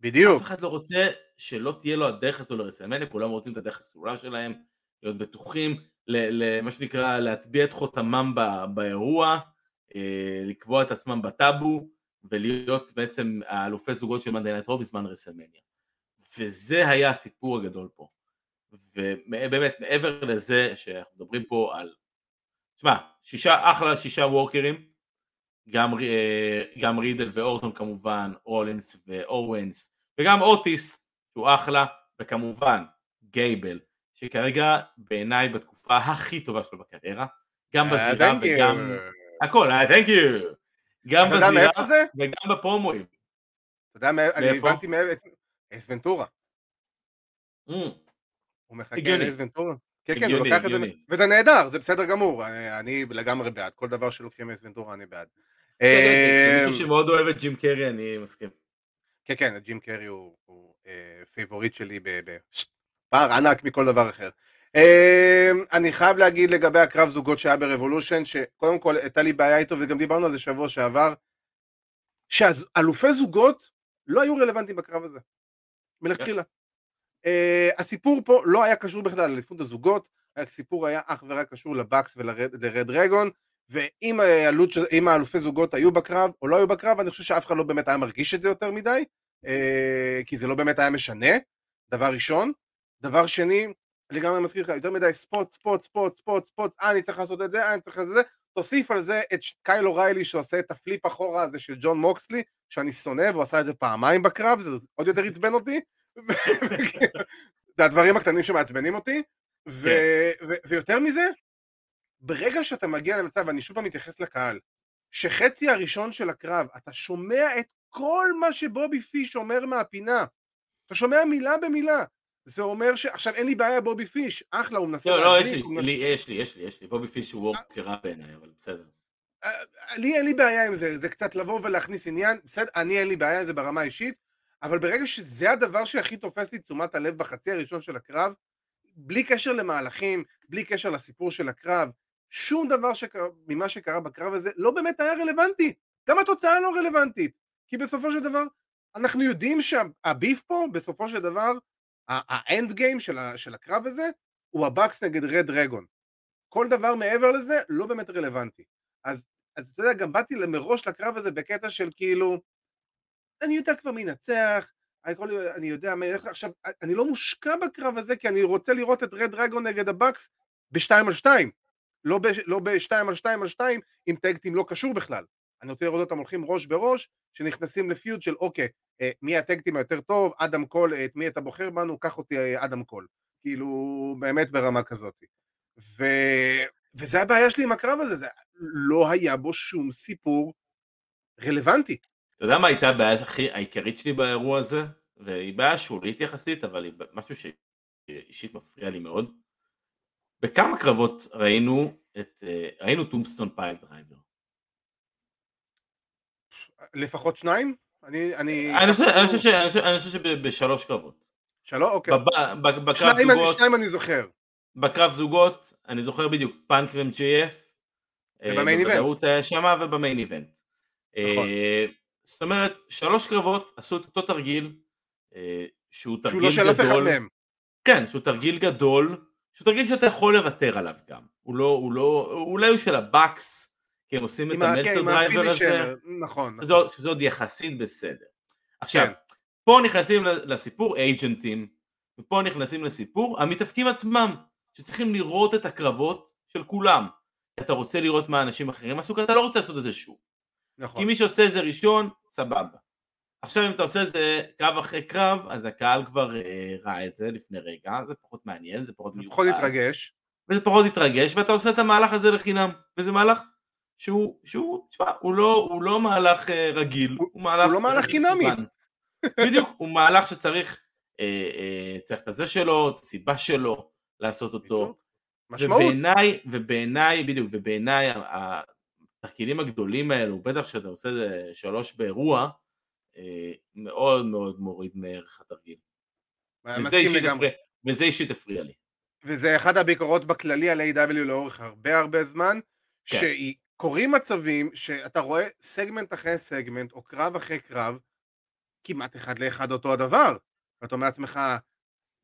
בדיוק. אף אחד לא רוצה שלא תהיה לו הדרך הזו ל WrestleMania, כולם רוצים את הדרך הסלולה שלהם, להיות בטוחים, למה שנקרא להטביע את חותמם באירוע, לקבוע את עצמם בטאבו, ולהיות בעצם האלופי זוגות של Monday Night Raw בזמן WrestleMania. וזה היה הסיפור הגדול פה. ובאמת, מעבר לזה שאנחנו מדברים פה על, תשמע, שישה, אחלה שישה וורקרים, גם, אה, גם רידל ואורטון כמובן, רולינס ואורווינס, וגם אוטיס, שהוא אחלה, וכמובן גייבל, שכרגע בעיניי בתקופה הכי טובה שלו בקריירה, גם uh, בזירה וגם... הכל, תhank you. גם בזירה וגם בפרומואים. אתה יודע, אני הבנתי מאיפה... Ace Ventura. Mm. הוא מחכה ל Ace Ventura. כן, כן, הוא לוקח את זה, וזה נהדר, זה בסדר גמור, אני לגמרי בעד, כל דבר שלוקחים Ace Ventura אני בעד. מישהו אמ, שמאוד אוהב את ג'ים קרי, אני מסכים. כן, כן, ג'ים קרי הוא אה, favorite שלי בפער ענק מכל דבר אחר. אמ, אני חייב להגיד לגבי הקרב זוגות שהיה ב Revolution, שקודם כל הייתה לי בעיה איתו, וגם דיברנו על זה שבוע שעבר, שאלופי זוגות לא היו רלוונטיים בקרב הזה, מלכתחילה. אה, הסיפור פה לא היה קשור בכלל לאליפות הזוגות, הסיפור היה אך ורק קשור לבקס ולרד דרגון, ואם העלות, האלופי זוגות היו בקרב או לא היו בקרב, אני חושב שאף אחד לא באמת היה מרגיש את זה יותר מדי, אה, כי זה לא באמת היה משנה, דבר ראשון. דבר שני, אני גם מזכיר לך, יותר מדי ספוט, ספוט, ספוט, ספוט, ספוט, אה, אני צריך לעשות את זה, אה, אני צריך לעשות את זה, תוסיף על זה את קייל אוריילי שעושה את הפליפ אחורה הזה של ג'ון מוקסלי, שאני שונא, והוא עשה את זה פעמיים בקרב, זה עוד יותר עצבן אותי, זה הדברים הקטנים שמעצבנים אותי, ו- כן. ו- ויותר מזה, ברגע שאתה מגיע למצב, ואני שוב פעם מתייחס לקהל, שחצי הראשון של הקרב, אתה שומע את כל מה שבובי פיש אומר מהפינה. אתה שומע מילה במילה. זה אומר ש... עכשיו אין לי בעיה בובי פיש, אחלה, הוא מנסה לא, לא, יש לי, יש לי, יש לי, יש לי. בובי פיש הוא וורקר רע בעיניי, אבל בסדר. אה, לי אין לי בעיה עם זה, זה קצת לבוא ולהכניס עניין, בסדר, אני אין לי בעיה עם זה ברמה האישית, אבל ברגע שזה הדבר שהכי תופס לי תשומת הלב בחצי הראשון של הקרב, בלי קשר למהלכים, בלי קשר לסיפור של הקרב, שום דבר שקרה, ממה שקרה בקרב הזה לא באמת היה רלוונטי, גם התוצאה לא רלוונטית, כי בסופו של דבר, אנחנו יודעים שהביף פה, בסופו של דבר, ה end game של, של הקרב הזה, הוא ה Bucks נגד Red Dragon. כל דבר מעבר לזה לא באמת רלוונטי. אז, אז אתה יודע, גם באתי מראש לקרב הזה בקטע של כאילו, אני יודע כבר מי ינצח, אני, יודע מי ילך, עכשיו, אני לא מושקע בקרב הזה, כי אני רוצה לראות את Red Dragon נגד ה Bucks בשתיים על שתיים, לא, ב, לא בשתיים על שתיים על שתיים, עם tag team לא קשור בכלל. אני רוצה לראות אותם הולכים ראש בראש, שנכנסים ל feud של אוקיי, מי ה tag team היותר טוב, אדם קול, אה, את מי אתה בוחר בנו, קח אותי אה, אדם קול. כאילו, באמת ברמה כזאת. ו... וזה הבעיה שלי עם הקרב הזה, זה לא היה בו שום סיפור רלוונטי. אתה יודע מה הייתה הבעיה הכי העיקרית שלי באירוע הזה? והיא בעיה שולית יחסית, אבל היא משהו שאישית מפריע לי מאוד. בכמה קרבות ראינו את, אה, ראינו tombstone piledriver. לפחות שניים? אני... אני... אני חושב- שבשלוש קרבות. שלא? אוקיי. בקרב זוגות, שניים אני זוכר. בקרב זוגות, אני זוכר בדיוק, פאנק ו-MJF. וב main event. בוודאות היה שמה וב main event. נכון. אה, זאת אומרת, שלוש קרבות עשו את אותו תרגיל, אה, שהוא שהוא תרגיל לא של אף אחד גדול. מהם. כן, שהוא תרגיל גדול, שהוא תרגיל שאתה יכול לוותר עליו גם. הוא לא, הוא לא, אולי הוא של הבאקס, כי הם עושים את כן, ה Meltzer Driver הזה. נכון. נכון. שזה- עוד יחסית בסדר. עכשיו, כן. פה נכנסים לסיפור אייג'נטים, ופה נכנסים לסיפור המתאבקים עצמם, שצריכים לראות את הקרבות של כולם. אתה רוצה לראות מה אנשים אחרים עשו, כי אתה לא רוצה לעשות את זה שוב. כי נכון. מי שעושה את זה ראשון, סבבה. עכשיו אם אתה עושה את זה קרב אחרי קרב, אז הקהל כבר אה, ראה את זה לפני רגע, זה פחות מעניין, זה פחות מיוחד. פחות להתרגש. וזה פחות התרגש, ואתה עושה את המהלך הזה לחינם, וזה מהלך שהוא, שהוא, תשמע, הוא לא, הוא לא מהלך אה, רגיל, הוא- הוא מהלך... הוא לא מהלך חינמי. בדיוק, הוא מהלך שצריך, אה, אה, צריך את הזה שלו, את הסיבה שלו לעשות אותו. משמעות. ובעיניי, ובעיניי, בדיוק, ובעיניי ה- התרגילים הגדולים האלו, בטח שאתה עושה זה שלוש באירוע, אה, מאוד מאוד מוריד מערך התרגיל. וזה אישית. הפריע- וזה אישית הפריע לי. וזה אחד הביקורות בכללי על A.W. לאורך הרבה הרבה זמן, כן. שקורים מצבים שאתה רואה סגמנט אחרי סגמנט, או קרב אחרי קרב, כמעט אחד לאחד אותו הדבר. ואתה אומר לעצמך,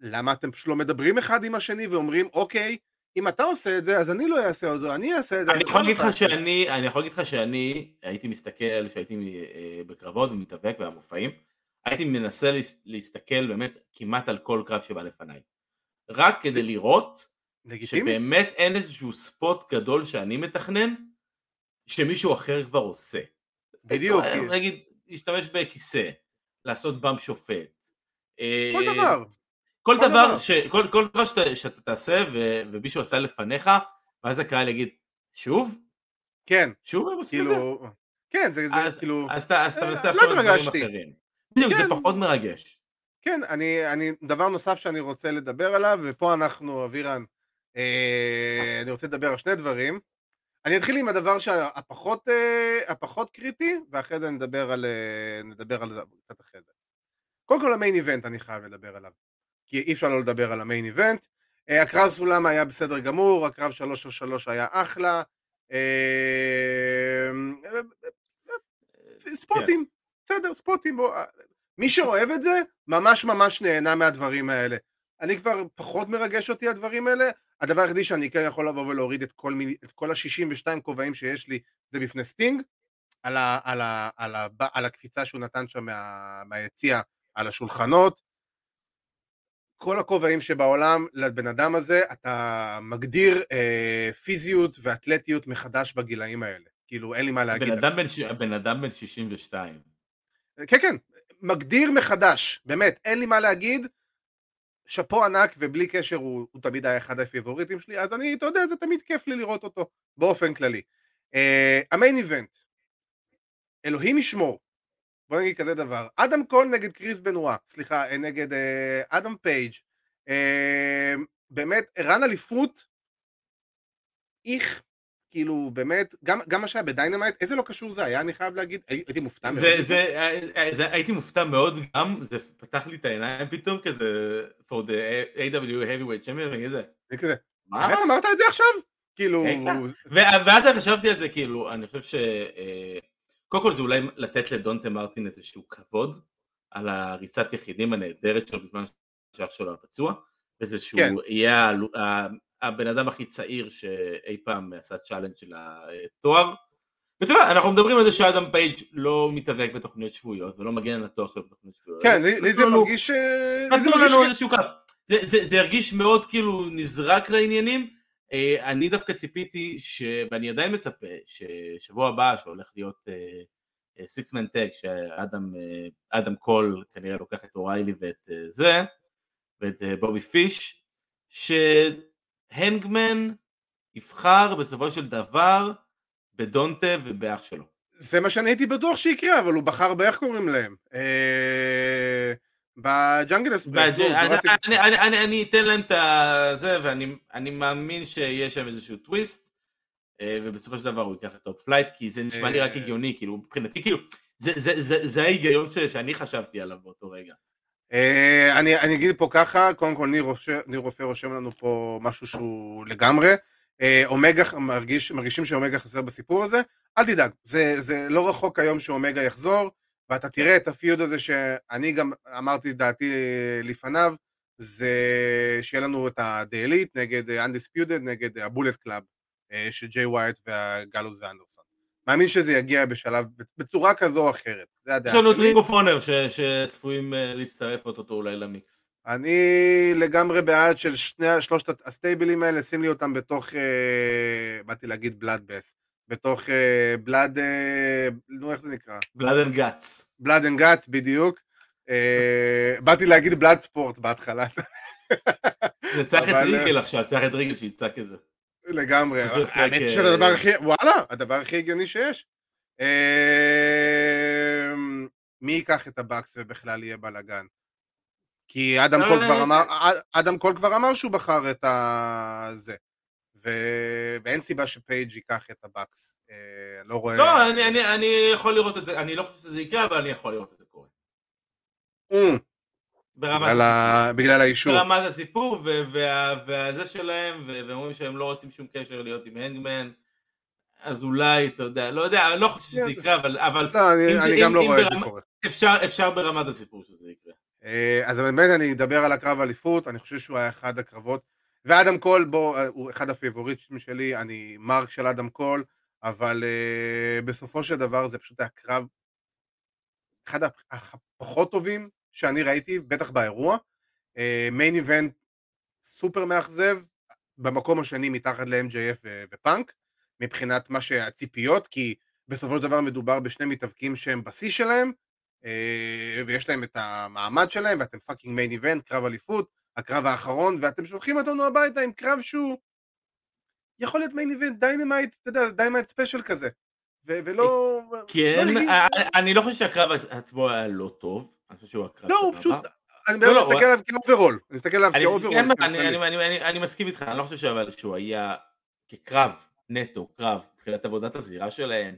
למה אתם פשוט לא מדברים אחד עם השני ואומרים, אוקיי, אם אתה עושה את זה, אז אני לא אעשה את זה, אני אעשה את זה. אני יכול אתה להגיד לך. שאני, אני יכול להגיד לך שאני הייתי מסתכל, שהייתי אה, בקרבות ומתאבק והמופעים, הייתי מנסה להס- להסתכל באמת כמעט על כל קרב שבא לפניי. רק כדי לראות לגיטימי? שבאמת אין איזשהו ספוט גדול שאני מתכנן, שמישהו אחר כבר עושה. בדיוק. אה, נגיד, להשתמש בכיסא, לעשות באם שופט. כל אה, דבר. כל דבר. ש, כל, כל דבר שאתה, שאתה תעשה ו, ומישהו עשה לפניך, ואז הקהל יגיד, שוב? כן, שוב הם עושים את זה? כאילו... כן, זה זה אז- כאילו... אז אתה אה, מנסה לא על דברים. אחרים. בדיוק, זה כן. פחות מרגש. כן, אני, אני, דבר נוסף שאני רוצה לדבר עליו, ופה אנחנו, אבירן, אה, אני רוצה לדבר על שני דברים. אני אתחיל עם הדבר שהפחות אה, הפחות קריטי, ואחרי זה נדבר על, אה, נדבר על זה קצת אחרי זה. קודם כל המיין איבנט אני חייב לדבר עליו, כי אי אפשר לא לדבר על המיין איבנט. אה, הקרב סולם היה בסדר גמור, הקרב שלוש על שלוש היה אחלה. ספוטים, בסדר, ספוטים. מי שאוהב את זה, ממש ממש נהנה מהדברים האלה. אני כבר פחות מרגש אותי הדברים האלה, הדבר היחידי שאני כן יכול לבוא ולהוריד את כל, מיני, את כל ה-62 כובעים שיש לי זה בפני סטינג, על, ה, על, ה, על, ה, על הקפיצה שהוא נתן שם מה, מהיציע על השולחנות. כל הכובעים שבעולם לבן אדם הזה, אתה מגדיר אה, פיזיות ואתלטיות מחדש בגילאים האלה. כאילו, אין לי מה להגיד. הבן אדם בן ש- אדם בן 62. כן, כן, מגדיר מחדש, באמת, אין לי מה להגיד, שאפו ענק ובלי קשר הוא, הוא תמיד היה אחד הפייבוריטים שלי, אז אני, אתה יודע, זה תמיד כיף לי לראות אותו באופן כללי. ה main אה, event, אלוהים ישמור, בוא נגיד כזה דבר, אדם קול נגד קריס בנואה, סליחה, אה, נגד אה, אדם פייג', אה, באמת, ערן אליפות, איך, כאילו באמת, גם, גם מה שהיה ב Dynamite, איזה לא קשור זה היה, אני חייב להגיד, הייתי מופתע מאוד. זה, זה, זה, הייתי מופתע מאוד גם, זה פתח לי את העיניים פתאום כזה, for the AEW heavyweight champion, ואיזה, כזה, מה? באמת אמרת את זה עכשיו? כאילו... ואז חשבתי על זה, כאילו, אני חושב ש... קודם כל זה אולי לתת לדנטה מרטין איזשהו כבוד על הריצת יחידים הנהדרת שלו בזמן שאח שלו הפצוע, וזה שהוא כן. יהיה הבן אדם הכי צעיר שאי פעם עשה challenge של התואר. ואתה יודע, אנחנו מדברים על זה שאדם פייג' לא מתאבק בתוכניות שבועיות ולא מגן על התואר שלו בתוכניות שבועיות. כן, לי זה מרגיש... איזשהו קו. זה הרגיש מאוד כאילו נזרק לעניינים. אה, אני דווקא ציפיתי, ואני עדיין מצפה, ששבוע הבא שהולך להיות six-man tag, שאדם קול כנראה לוקח את אוריילי ואת זה, ואת בובי פיש, הנגמן יבחר בסופו של דבר בדנטה ובאח שלו. זה מה שאני הייתי בטוח שיקרה, אבל הוא בחר באיך קוראים להם. אה, ב Jungle Express. אני אתן להם את זה, ואני מאמין שיש שם איזשהו טוויסט, אה, ובסופו של דבר הוא ייקח את פלייט, כי זה נשמע לי רק אה. הגיוני, כאילו, מבחינתי, כאילו, זה ההיגיון שאני חשבתי עליו באותו רגע. אה, אני, אני אגיד פה ככה, קודם כל ניר, ניר רופא רושם לנו פה משהו שהוא לגמרי. אה, אומגה, מרגיש, מרגישים שאומגה חסר בסיפור הזה, אל תדאג, זה, זה לא רחוק היום שאומגה יחזור, ואתה תראה את ה feud הזה שאני גם אמרתי דעתי לפניו, זה שיהיה לנו את ה-The נגד Undisputed נגד ה Bullet Club של ג'יי ווייט והגלוס ואנדרסון. מאמין שזה יגיע בשלב, בצורה כזו או אחרת, זה הדעה יש לנו את Ring of Honor שצפויים אה, להצטרף אותו אולי למיקס. אני לגמרי בעד של שני, שלושת הסטייבלים האלה, שים לי אותם בתוך, אה, באתי להגיד bloodbath, בתוך אה, blood, אה, נו איך זה נקרא? Blood and Guts. Blood and Guts, בדיוק. אה, באתי להגיד Bloodsport בהתחלה. זה צריך את ריגל עכשיו, צריך את ריגל שיצעק את זה. לגמרי, האמת שזה הדבר הכי, וואלה, הדבר הכי הגיוני שיש. אמ, מי ייקח את הבאקס ובכלל יהיה בלאגן? כי אדם קול כבר אמר, אדם קול כבר אמר שהוא בחר את הזה. ואין סיבה שפייג' ייקח את הבאקס. אה, לא רואה... לא, אני יכול לראות את זה, אני לא חושב שזה יקרה, אבל אני יכול לראות את זה קורה. Mm. בגלל, ה... בגלל האישור. ברמת הסיפור והזה שלהם, והם אומרים שהם לא רוצים שום קשר להיות עם הנגמן, אז אולי, אתה יודע, לא יודע, אני לא חושב שזה יקרה, אבל... אבל לא, אני, אני גם לא רואה את זה קורה. אפשר, אפשר ברמת הסיפור שזה יקרה. אה, אז באמת אני אדבר על הקרב אליפות, אני חושב שהוא היה אחד הקרבות, ואדם קול, בוא, הוא אחד הפיבוריטים שלי, אני מרק של אדם קול, אבל uh, בסופו של דבר זה פשוט היה קרב אחד הפחות טובים שאני ראיתי, בטח באירוע. main אה, event סופר מאכזב, במקום השני מתחת ל-MJF ופאנק, מבחינת מה שהציפיות, כי בסופו של דבר מדובר בשני מתאבקים שהם בשיא שלהם, אה, ויש להם את המעמד שלהם, ואתם fucking main event, קרב אליפות, הקרב האחרון, ואתם שולחים אותנו הביתה עם קרב שהוא יכול להיות main event, Dynamite, אתה יודע, Dynamite special כזה. ולא... כן, לא אני לא חושב שהקרב עצמו היה לא טוב, אני חושב שהוא הקרב לא, הוא פשוט... אני באמת לא, מסתכל עליו כ overall, אני מסתכל עליו כ overall. אני מסכים איתך, אני לא חושב אבל שהוא היה כקרב נטו, קרב, מבחינת עבודת הזירה שלהם,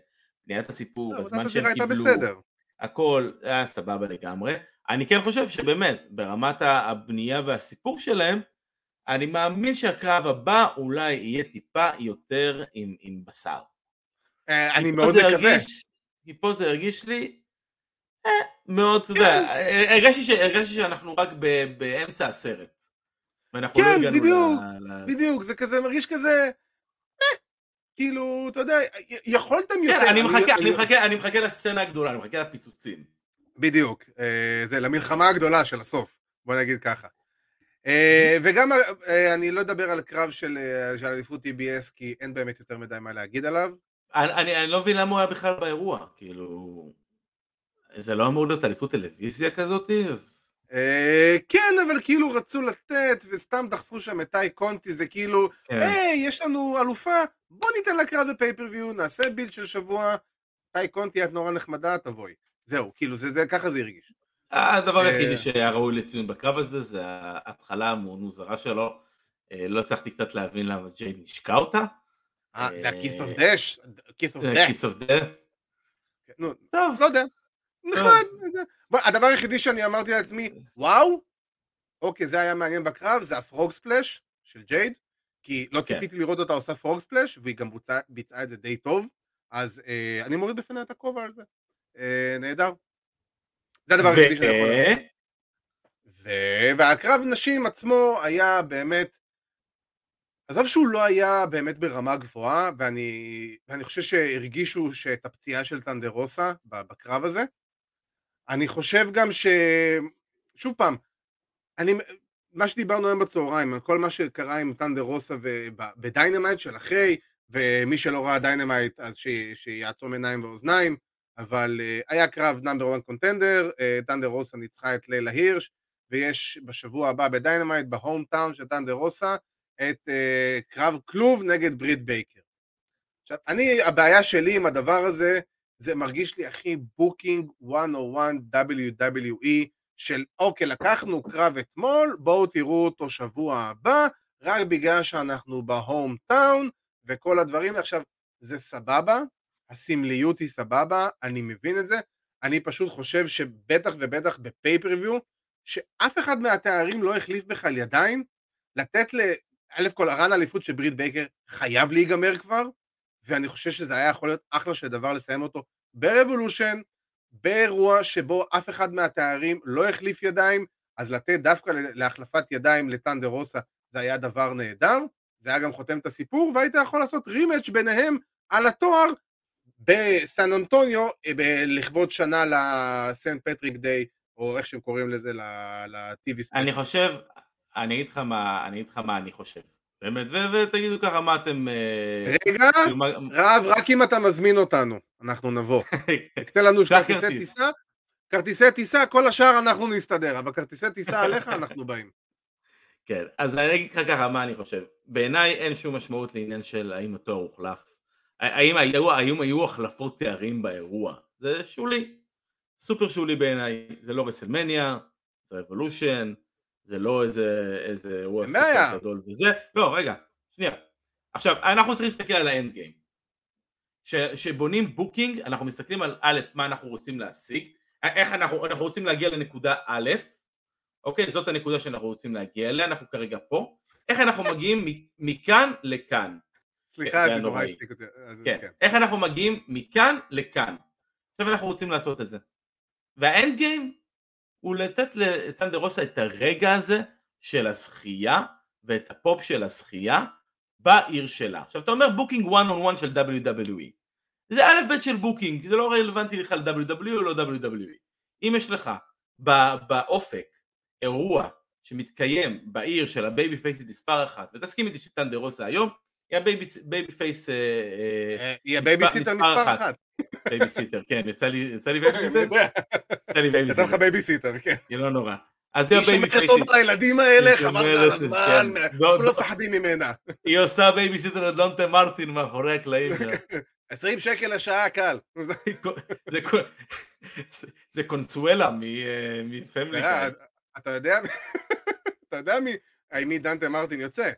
בניית הסיפור, הזמן שהם קיבלו, הכל היה סבבה לגמרי. אני כן חושב שבאמת, ברמת הבנייה והסיפור שלהם, אני מאמין שהקרב הבא אולי יהיה טיפה יותר עם בשר. אה, אני מאוד מקווה. כי פה זה הרגיש לי אה, מאוד, אתה יודע, כן. הרגשתי שאנחנו רק באמצע הסרט. לא כן, בדיוק, בדיוק, זה כזה, מרגיש כזה, אה, כאילו, אתה יודע, יכולתם כן, יותר. כן, אני מחכה לסצנה הגדולה, אני מחכה לפיצוצים. בדיוק, זה למלחמה הגדולה של הסוף, בוא נגיד ככה. וגם, אני לא אדבר על קרב של אליפות TBS, כי אין באמת יותר מדי מה להגיד עליו. אני לא מבין למה הוא היה בכלל באירוע, כאילו... זה לא אמור להיות אליפות טלוויזיה כזאתי? אז... אה, כן, אבל כאילו רצו לתת, וסתם דחפו שם את טאי קונטי, זה כאילו, כן. היי, יש לנו אלופה, בוא ניתן לה קרב בפייפריוויו, נעשה בילד של שבוע, טאי קונטי, את נורא נחמדה, תבואי. זהו, כאילו, זה, זה, ככה זה הרגיש. הדבר אה, היחידי שהיה ראוי לציון בקרב הזה זה ההתחלה המאוד מוזרה שלו. אה, לא הצלחתי קצת להבין למה ג'יי נשקע אותה. אה, זה אה, זה דש. kiss of death. נו, טוב, לא יודע. נחמד. בוא, הדבר היחידי שאני אמרתי לעצמי, וואו, אוקיי, זה היה מעניין בקרב, זה ה frog splash של ג'ייד, כי לא כן. ציפיתי לראות אותה עושה frog splash, והיא גם ביצעה את זה די טוב, אז אה, אני מוריד בפניה את הכובע על זה. נהדר. זה הדבר היחידי שאני יכול והקרב נשים עצמו היה באמת, עזוב שהוא לא היה באמת ברמה גבוהה, ואני, ואני חושב שהרגישו שאת הפציעה של טנדרוסה בקרב הזה. אני חושב גם ש... שוב פעם, אני, מה שדיברנו היום בצהריים, על כל מה שקרה עם טנדרוסה בדיינמייט של אחרי, ומי שלא ראה דיינמייט אז ש, שיעצום עיניים ואוזניים, אבל אה, היה קרב number 1 contender, טנדר רוסה ניצחה את לילה הירש, ויש בשבוע הבא בדיינמייט, ב hometown של טנדר רוסה, את אה, קרב כלוב נגד ברית בייקר. עכשיו, אני, הבעיה שלי עם הדבר הזה, זה מרגיש לי הכי booking 101 WWE של אוקיי, לקחנו קרב אתמול, בואו תראו אותו שבוע הבא, רק בגלל שאנחנו ב hometown וכל הדברים, עכשיו, זה סבבה, הסמליות היא סבבה, אני מבין את זה, אני פשוט חושב שבטח ובטח ב pay-per-view, שאף אחד מהתארים לא החליף בכלל ידיים, לתת. א' כל ה run האליפות של ברית בייקר חייב להיגמר כבר, ואני חושב שזה היה יכול להיות אחלה של דבר לסיים אותו ברבולושן, באירוע שבו אף אחד מהתארים לא החליף ידיים, אז לתת דווקא להחלפת ידיים לטנדר רוסה זה היה דבר נהדר, זה היה גם חותם את הסיפור, והיית יכול לעשות רימץ' ביניהם על התואר בסן אנטוניו אה, לכבוד שנה לסנט פטריק דיי, או איך שהם קוראים לזה, ל-TV אני חושב, אני אגיד לך מה, אני אגיד לך מה אני חושב. באמת, ותגידו ככה מה אתם... אה, רגע, כאילו, רב, רק אם אתה מזמין אותנו, אנחנו נבוא. תקנה לנו כרטיסי כרטיס. טיסה, כרטיסי טיסה, כל השאר אנחנו נסתדר, אבל כרטיסי טיסה עליך, אנחנו באים. כן, אז אני אגיד לך ככה מה אני חושב. בעיניי אין שום משמעות לעניין של האם התואר הוחלף. האם היו, האם היו החלפות תארים באירוע. זה שולי. סופר שולי בעיניי. זה לא רסלמניה, זה רבולושן, זה לא איזה, איזה אירוע. סופר גדול וזה. לא, רגע, שנייה. עכשיו, אנחנו צריכים להסתכל על ה end game. כשבונים booking, אנחנו מסתכלים על א', מה אנחנו רוצים להשיג, איך אנחנו, אנחנו רוצים להגיע לנקודה א', אוקיי, זאת הנקודה שאנחנו רוצים להגיע אליה, אנחנו כרגע פה, איך אנחנו מגיעים מכאן לכאן, סליחה, זה נורא. הצחיק אותי. כן, כן. איך אנחנו מגיעים מכאן לכאן, עכשיו אנחנו רוצים לעשות את זה, וה end game הוא לתת לטנדר רוסה את הרגע הזה של הזכייה ואת הפופ של הזכייה בעיר שלה. עכשיו אתה אומר booking one o one של WWE. זה א' ב' של booking, זה לא רלוונטי לך ל-WWE או לא WWE. אם יש לך באופק אירוע שמתקיים בעיר של הבייבי פייסית מספר אחת, ותסכים איתי שטנדר רוסה היום, היא הבייבי בייבי פייס אה, היא הבייביסיטר מספר אחת. אחת. בייבי סיטר, כן, יצא לי יצא לי אני בייבי יודע, יצא לי בייבי יצא לך סיטר, בייביסיטר, כן. היא לא נורא. אז היא היא הבייבי שומרת פייסית. טוב על הילדים האלה, היא חבל על הזמן, כן. לא- מפחדים ממנה. היא עושה בייביסיטר לדונטה מרטין מאחורי הקלעים. 20 שקל לשעה, קל. זה קו- זה- זה קונסואלה מפמילי אה. אתה יודע, אתה מי דנטה מרטין יוצא?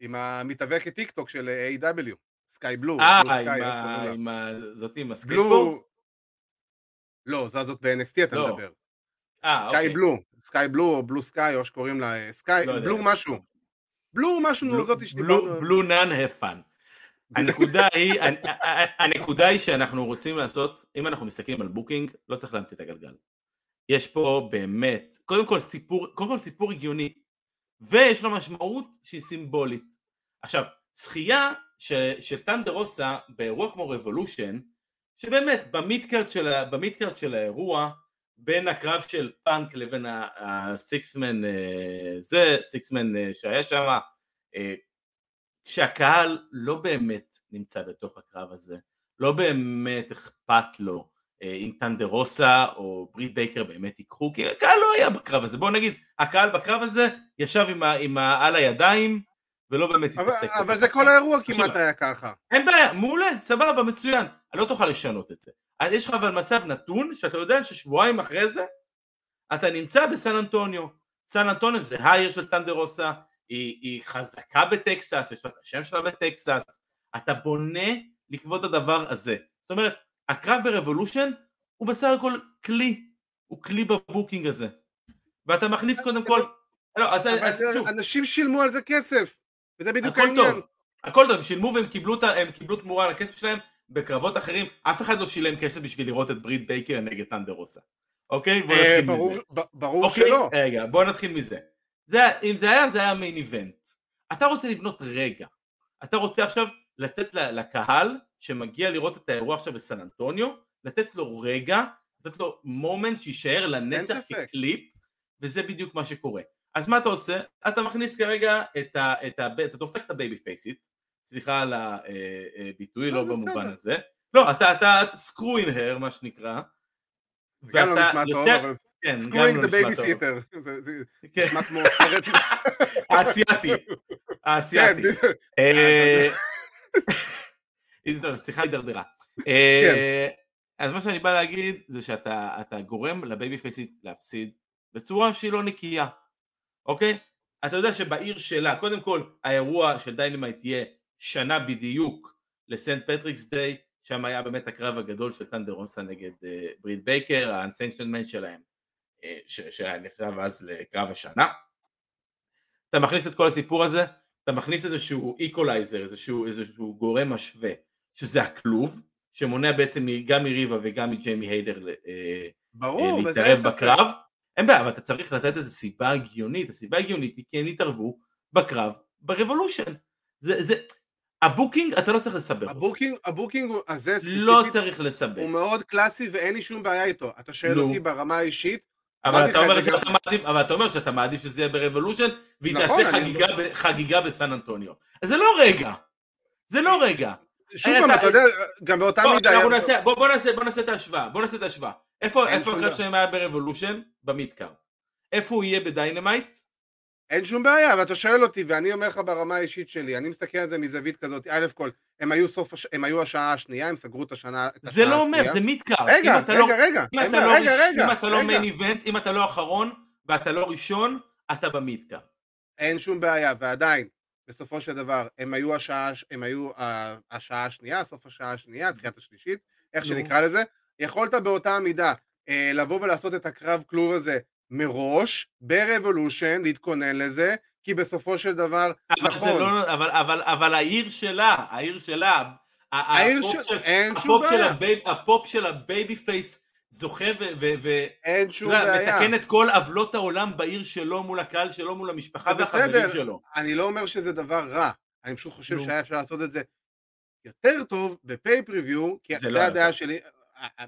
עם המתאבקת טיק טוק של A.W. סקאי בלו. אה, עם ה- לה. עם הסקייטבורד? לא, זו זאת ב-NXT אתה לא, מדבר. אה, סקאי אוקיי. בלו, סקאי בלו או בלו סקאי, או שקוראים לה אה, סקאי, לא יודע. בלו משהו. בלו משהו, בלו- זאתי שדיברנו. בלו- נאן הפן. הנקודה היא, הנ- הנקודה היא שאנחנו רוצים לעשות, אם אנחנו מסתכלים על booking, לא צריך להמציא את הגלגל. יש פה באמת, קודם כל סיפור, קודם כל סיפור הגיוני, ויש לו משמעות שהיא סימבולית. עכשיו, זכייה של, של טנדר רוסה באירוע כמו רבולושן, שבאמת ב mid-card של, ב mid-card של האירוע, בין הקרב של פאנק לבין הסיקסמן זה, סיקסמן אה, שהיה שם, כשהקהל לא באמת נמצא בתוך הקרב הזה, לא באמת אכפת לו אה, אם טנדרוסה או ברית בייקר באמת ייקחו, כי הקהל לא היה בקרב הזה, בואו נגיד, הקהל בקרב הזה ישב עם, ה, עם ה, על הידיים ולא באמת התעסק. אבל, אבל זה כל האירוע כמעט היה ככה. אין בעיה, מעולה, סבבה, מצוין, לא תוכל לשנות את זה. אז יש לך אבל מצב נתון שאתה יודע ששבועיים אחרי זה אתה נמצא בסן אנטוניו. סן אנטוניו זה העיר של טנדרוסה, היא, היא חזקה בטקסס, יש לה את השם שלה בטקסס, אתה בונה לכבוד הדבר הזה. זאת אומרת, הקרב ברבולושן הוא בסך הכל כלי, הוא כלי ב booking הזה. ואתה מכניס קודם כל... לא, אז, אז שוב. אנשים שילמו על זה כסף, וזה בדיוק העניין. טוב, הכל טוב, הם שילמו והם קיבלו, הם קיבלו תמורה על הכסף שלהם בקרבות אחרים, אף אחד לא שילם כסף בשביל לראות את ברית בייקר נגד טנדר רוסה. אוקיי? בוא אה, נתחיל ברור, מזה. ברור אוקיי? שלא. רגע, בוא נתחיל מזה. זה, אם זה היה, זה היה main event. אתה רוצה לבנות רגע. אתה רוצה עכשיו לתת לקהל שמגיע לראות את האירוע עכשיו בסן אנטוניו, לתת לו רגע, לתת לו moment שיישאר לנצח כקליפ, וזה בדיוק מה שקורה. אז מה אתה עושה? אתה מכניס כרגע את ה... את ה אתה דופק את הבייבי פייסית, סליחה על הביטוי, אה, אה, לא, לא במובן הזה. לא, אתה, אתה, screwing her, מה שנקרא. גם לא נשמע טוב, אבל... כן, screwing the babysitter. זה כן. נשמע כמו סרט. האסייתי. האסייתי. כן, אה, שיחה הידרדרה. כן. אז מה שאני בא להגיד זה שאתה גורם לבייבי פייסית להפסיד בצורה שהיא לא נקייה, אוקיי? אתה יודע שבעיר שלה, קודם כל האירוע של Dynamite יהיה שנה בדיוק ל St. Patrick's Day, שם היה באמת הקרב הגדול של טנדר רוסה נגד uh, ברית בייקר, האנסנשנמנט שלהם, uh, שהיה נחשב אז לקרב השנה. אתה מכניס את כל הסיפור הזה, אתה מכניס איזשהו איקולייזר, איזשהו, איזשהו גורם משווה, שזה הכלוב, שמונע בעצם גם מריבה וגם מג'יימי הייטר אה, ברור, להתערב בקרב. אין בעיה, אבל אתה צריך לתת איזו סיבה הגיונית, הסיבה הגיונית היא כי הם התערבו בקרב ב Revolution. זה, זה, ה booking אתה לא צריך לסבך ה booking, ה booking הזה ספציפית, לא צריך לסבך. הוא מאוד קלאסי ואין לי שום בעיה איתו. אתה שואל לא. אותי ברמה האישית, אבל אתה, אומר שאתה גם... מעדיף, אבל אתה אומר שאתה מעדיף שזה יהיה ב Revolution והיא נכון, תעשה חגיגה, אני... ב, חגיגה בסן אנטוניו. אז זה לא רגע. זה לא רגע. שוב פעם, אתה יודע, גם באותה מידה... בוא נעשה את ההשוואה, בוא נעשה את ההשוואה. איפה הקרב שלהם היה ב Revolution? ב midcard. איפה הוא יהיה ב Dynamite? אין שום בעיה, אבל אתה שואל אותי, ואני אומר לך ברמה האישית שלי, אני מסתכל על זה מזווית כזאת, א' כל, הם היו סוף, הם היו השעה השנייה, הם סגרו את השנה, זה לא אומר, זה midcard. רגע, רגע, לא, רגע, לא רגע, רגע, אם אתה לא main event, אם אתה לא אחרון, ואתה לא ראשון, אתה ב midcard. אין שום בעיה, ועדיין, בסופו של דבר, הם היו השעה, הם היו השעה השנייה, סוף השעה השנייה, תחילת השלישית, איך שנקרא לזה, יכולת באותה המידה אה, לבוא ולעשות את הקרב כלוב הזה מראש, ב Revolution, להתכונן לזה, כי בסופו של דבר, אבל נכון. לא, אבל, אבל, אבל העיר שלה, העיר שלה, העיר של... של... אין שום בעיה. ה babe, ה pop של ה babyface זוכה ו... ו, ו אין שום בעיה. מתקן את כל עוולות העולם בעיר שלו מול הקהל שלו, מול המשפחה והחברים שלו. אני לא אומר שזה דבר רע, אני פשוט חושב שהיה אפשר לעשות את זה יותר טוב ב pay-per-view, כי זה לא הדעה שלי. אה, אה,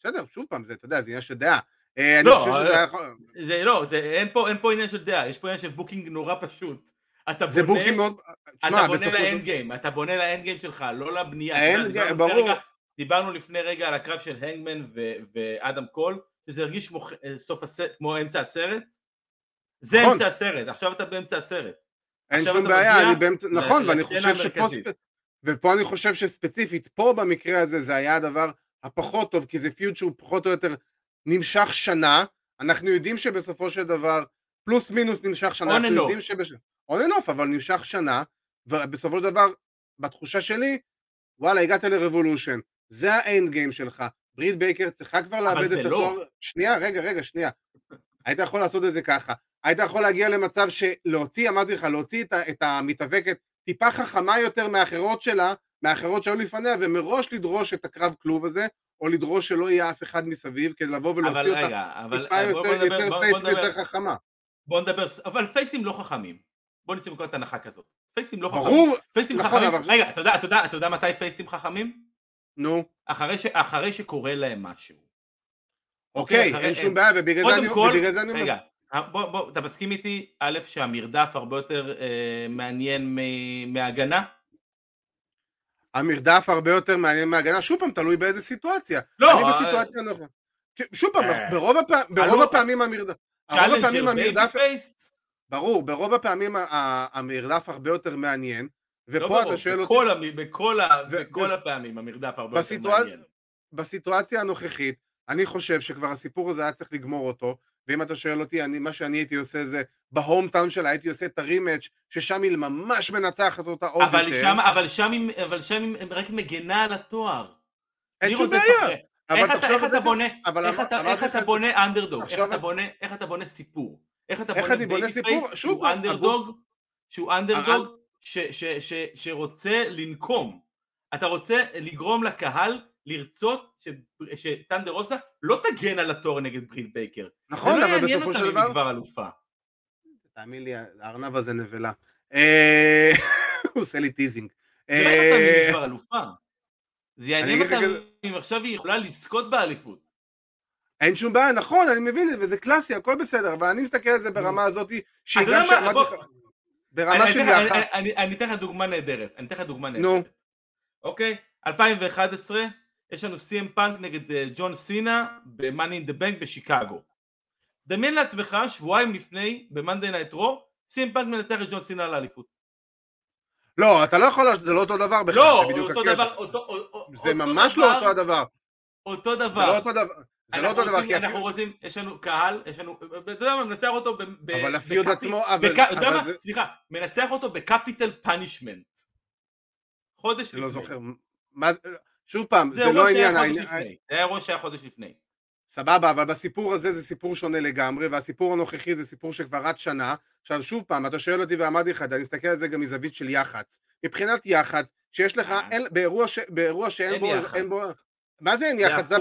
בסדר, שוב פעם, זה, אתה יודע, זה עניין של דעה. אה, אני לא, חושב שזה היה יכול... זה לא, זה, אין, פה, עניין של דעה, יש פה עניין של booking נורא פשוט. אתה זה בונה, booking מאוד... אתה בונה ל end game, אתה בונה ל end game שלך, לא לבנייה. ה end game, ברור. דיברנו לפני רגע על הקרב של האנגמן ואדם קול, שזה הרגיש כמו, אה, סוף הסרט, כמו אמצע הסרט. זה נכון. אמצע הסרט, עכשיו אתה באמצע הסרט. אין שום בעיה, אני באמצע, נכון, ואני חושב שפה, ופה אני חושב שספציפית, פה במקרה הזה זה היה הדבר הפחות טוב, כי זה feud שהוא פחות או יותר נמשך שנה, אנחנו יודעים שבסופו של דבר, פלוס מינוס נמשך שנה, אנחנו יודעים שבש... און אנ אוף, אבל נמשך שנה, ובסופו של דבר, בתחושה שלי, וואלה, הגעת ל Revolution, זה ה end game שלך, ברית בייקר צריכה כבר לאבד את לא. התואר... שנייה, רגע, רגע, שנייה. היית יכול לעשות את זה ככה, היית יכול להגיע למצב שלהוציא, אמרתי לך, להוציא את, את המתאבקת טיפה חכמה יותר מהאחרות שלה, מהאחרות שהיו לפניה, ומראש לדרוש את הקרב כלוב הזה, או לדרוש שלא יהיה אף אחד מסביב, כדי לבוא ולהוציא אותה רגע, אבל, טיפה יותר, בוא יותר נדבר, face ויותר חכמה. בוא נדבר, אבל פייסים לא חכמים. בוא נצא מכל הנחה כזאת. פייסים לא ברור, חכמים. ברור. פייסים נכון, חכמים. אבל... רגע, אתה יודע, אתה, יודע, אתה יודע מתי פייסים חכמים? נו. אחרי, ש, אחרי שקורה להם משהו. אוקיי, אחרי, אין שום בעיה, ובגלל זה אני אומר... רגע, בוא, בוא, אתה מסכים איתי, א', שהמרדף הרבה יותר אה, מעניין מהגנה? המרדף הרבה יותר מעניין מההגנה, שוב פעם, תלוי באיזה סיטואציה. לא, אני אה, בסיטואציה. כן, שוב פעם, אה, ברוב הפע- ברוב עלו- הפעמים המרדף... ברוב הפעמים המרדף... ברור, ברוב הפעמים המרדף הרבה יותר מעניין, לא ופה ברור, אתה שואל אותי, בכל המ- בכל ה- ו- בכל ו- הפעמים המרדף הרבה יותר בסיטואצ- מעניין. בסיטואציה הנוכחית, אני חושב שכבר הסיפור הזה היה צריך לגמור אותו, ואם אתה שואל אותי, אני, מה שאני הייתי עושה זה, בהום טאון שלה הייתי עושה את הרימץ', ששם היא ממש מנצחת אותה עוד אבל יותר. שם, אבל שם, היא- אבל שם היא רק מגנה על התואר. אין שום בעיה. איך אתה- איך אתה בונה, איך אתה- איך אתה בונה אנדרדוג, איך אתה בונה, איך אתה בונה סיפור, איך אתה בונה baby סיפור? face שהוא אנדרדוג, שהוא אנדרדוג ש- ש- ש- שרוצה לנקום, אתה רוצה לגרום לקהל לרצות ש- שטנדר רוסה לא תגן על התואר נגד ברית בייקר, נכון, זה לא אבל יעניין בסופו אותם של אם היא דבר, כבר אלופה, תאמין לי, הארנב הזה נבלה. אה, הוא עושה לי teasing. זה לא יעניין אותם אם אה, היא כבר אלופה, זה יעניין אותם אם עכשיו היא יכולה לזכות באליפות, אין שום בעיה, נכון, אני מבין את זה, וזה קלאסי, הכל בסדר, אבל אני מסתכל על זה ברמה הזאת, שהיא גם מה? ברמה של יחד, אני- אתן לך דוגמה נהדרת, אני אתן לך דוגמה נו. נהדרת. אוקיי? 2011, יש לנו סי.אם פאנק נגד אה, ג'ון סינה ב-Money in the Bank בשיקגו. דמיין לעצמך, שבועיים לפני, ב-Monday Night Raw, סי.אם פאנק מנצח את ג'ון סינה לאליפות. לא, אתה לא יכול, זה לא אותו דבר בכלל, לא, זה בדיוק אותו הקטע. דבר, אותו אותו- זה ממש דבר, לא אותו הדבר, אותו זה דבר. לא אותו דבר, זה לא אותו דבר, כי אנחנו רוצים, יש לנו קהל, יש לנו, אתה יודע מה, מנצח אותו ב... אבל ה feud עצמו, אבל אתה יודע מה? סליחה, מנצח אותו ב Capitol Punishment. חודש לא לפני. זוכר, מה, שוב פעם, זה לא עניין. זה היה אירוע שהיה חודש לפני. סבבה, אבל בסיפור הזה זה סיפור שונה לגמרי, והסיפור הנוכחי זה סיפור שכבר רץ שנה. עכשיו שוב פעם, אתה שואל אותי ואמרתי לך, אני מסתכל על זה גם מזווית של יח"צ. מבחינת יח"צ, שיש לך, אה. אין, באירוע, ש, באירוע שאין אין בו, יח"צ. אין בו, מה זה אין יח"צ?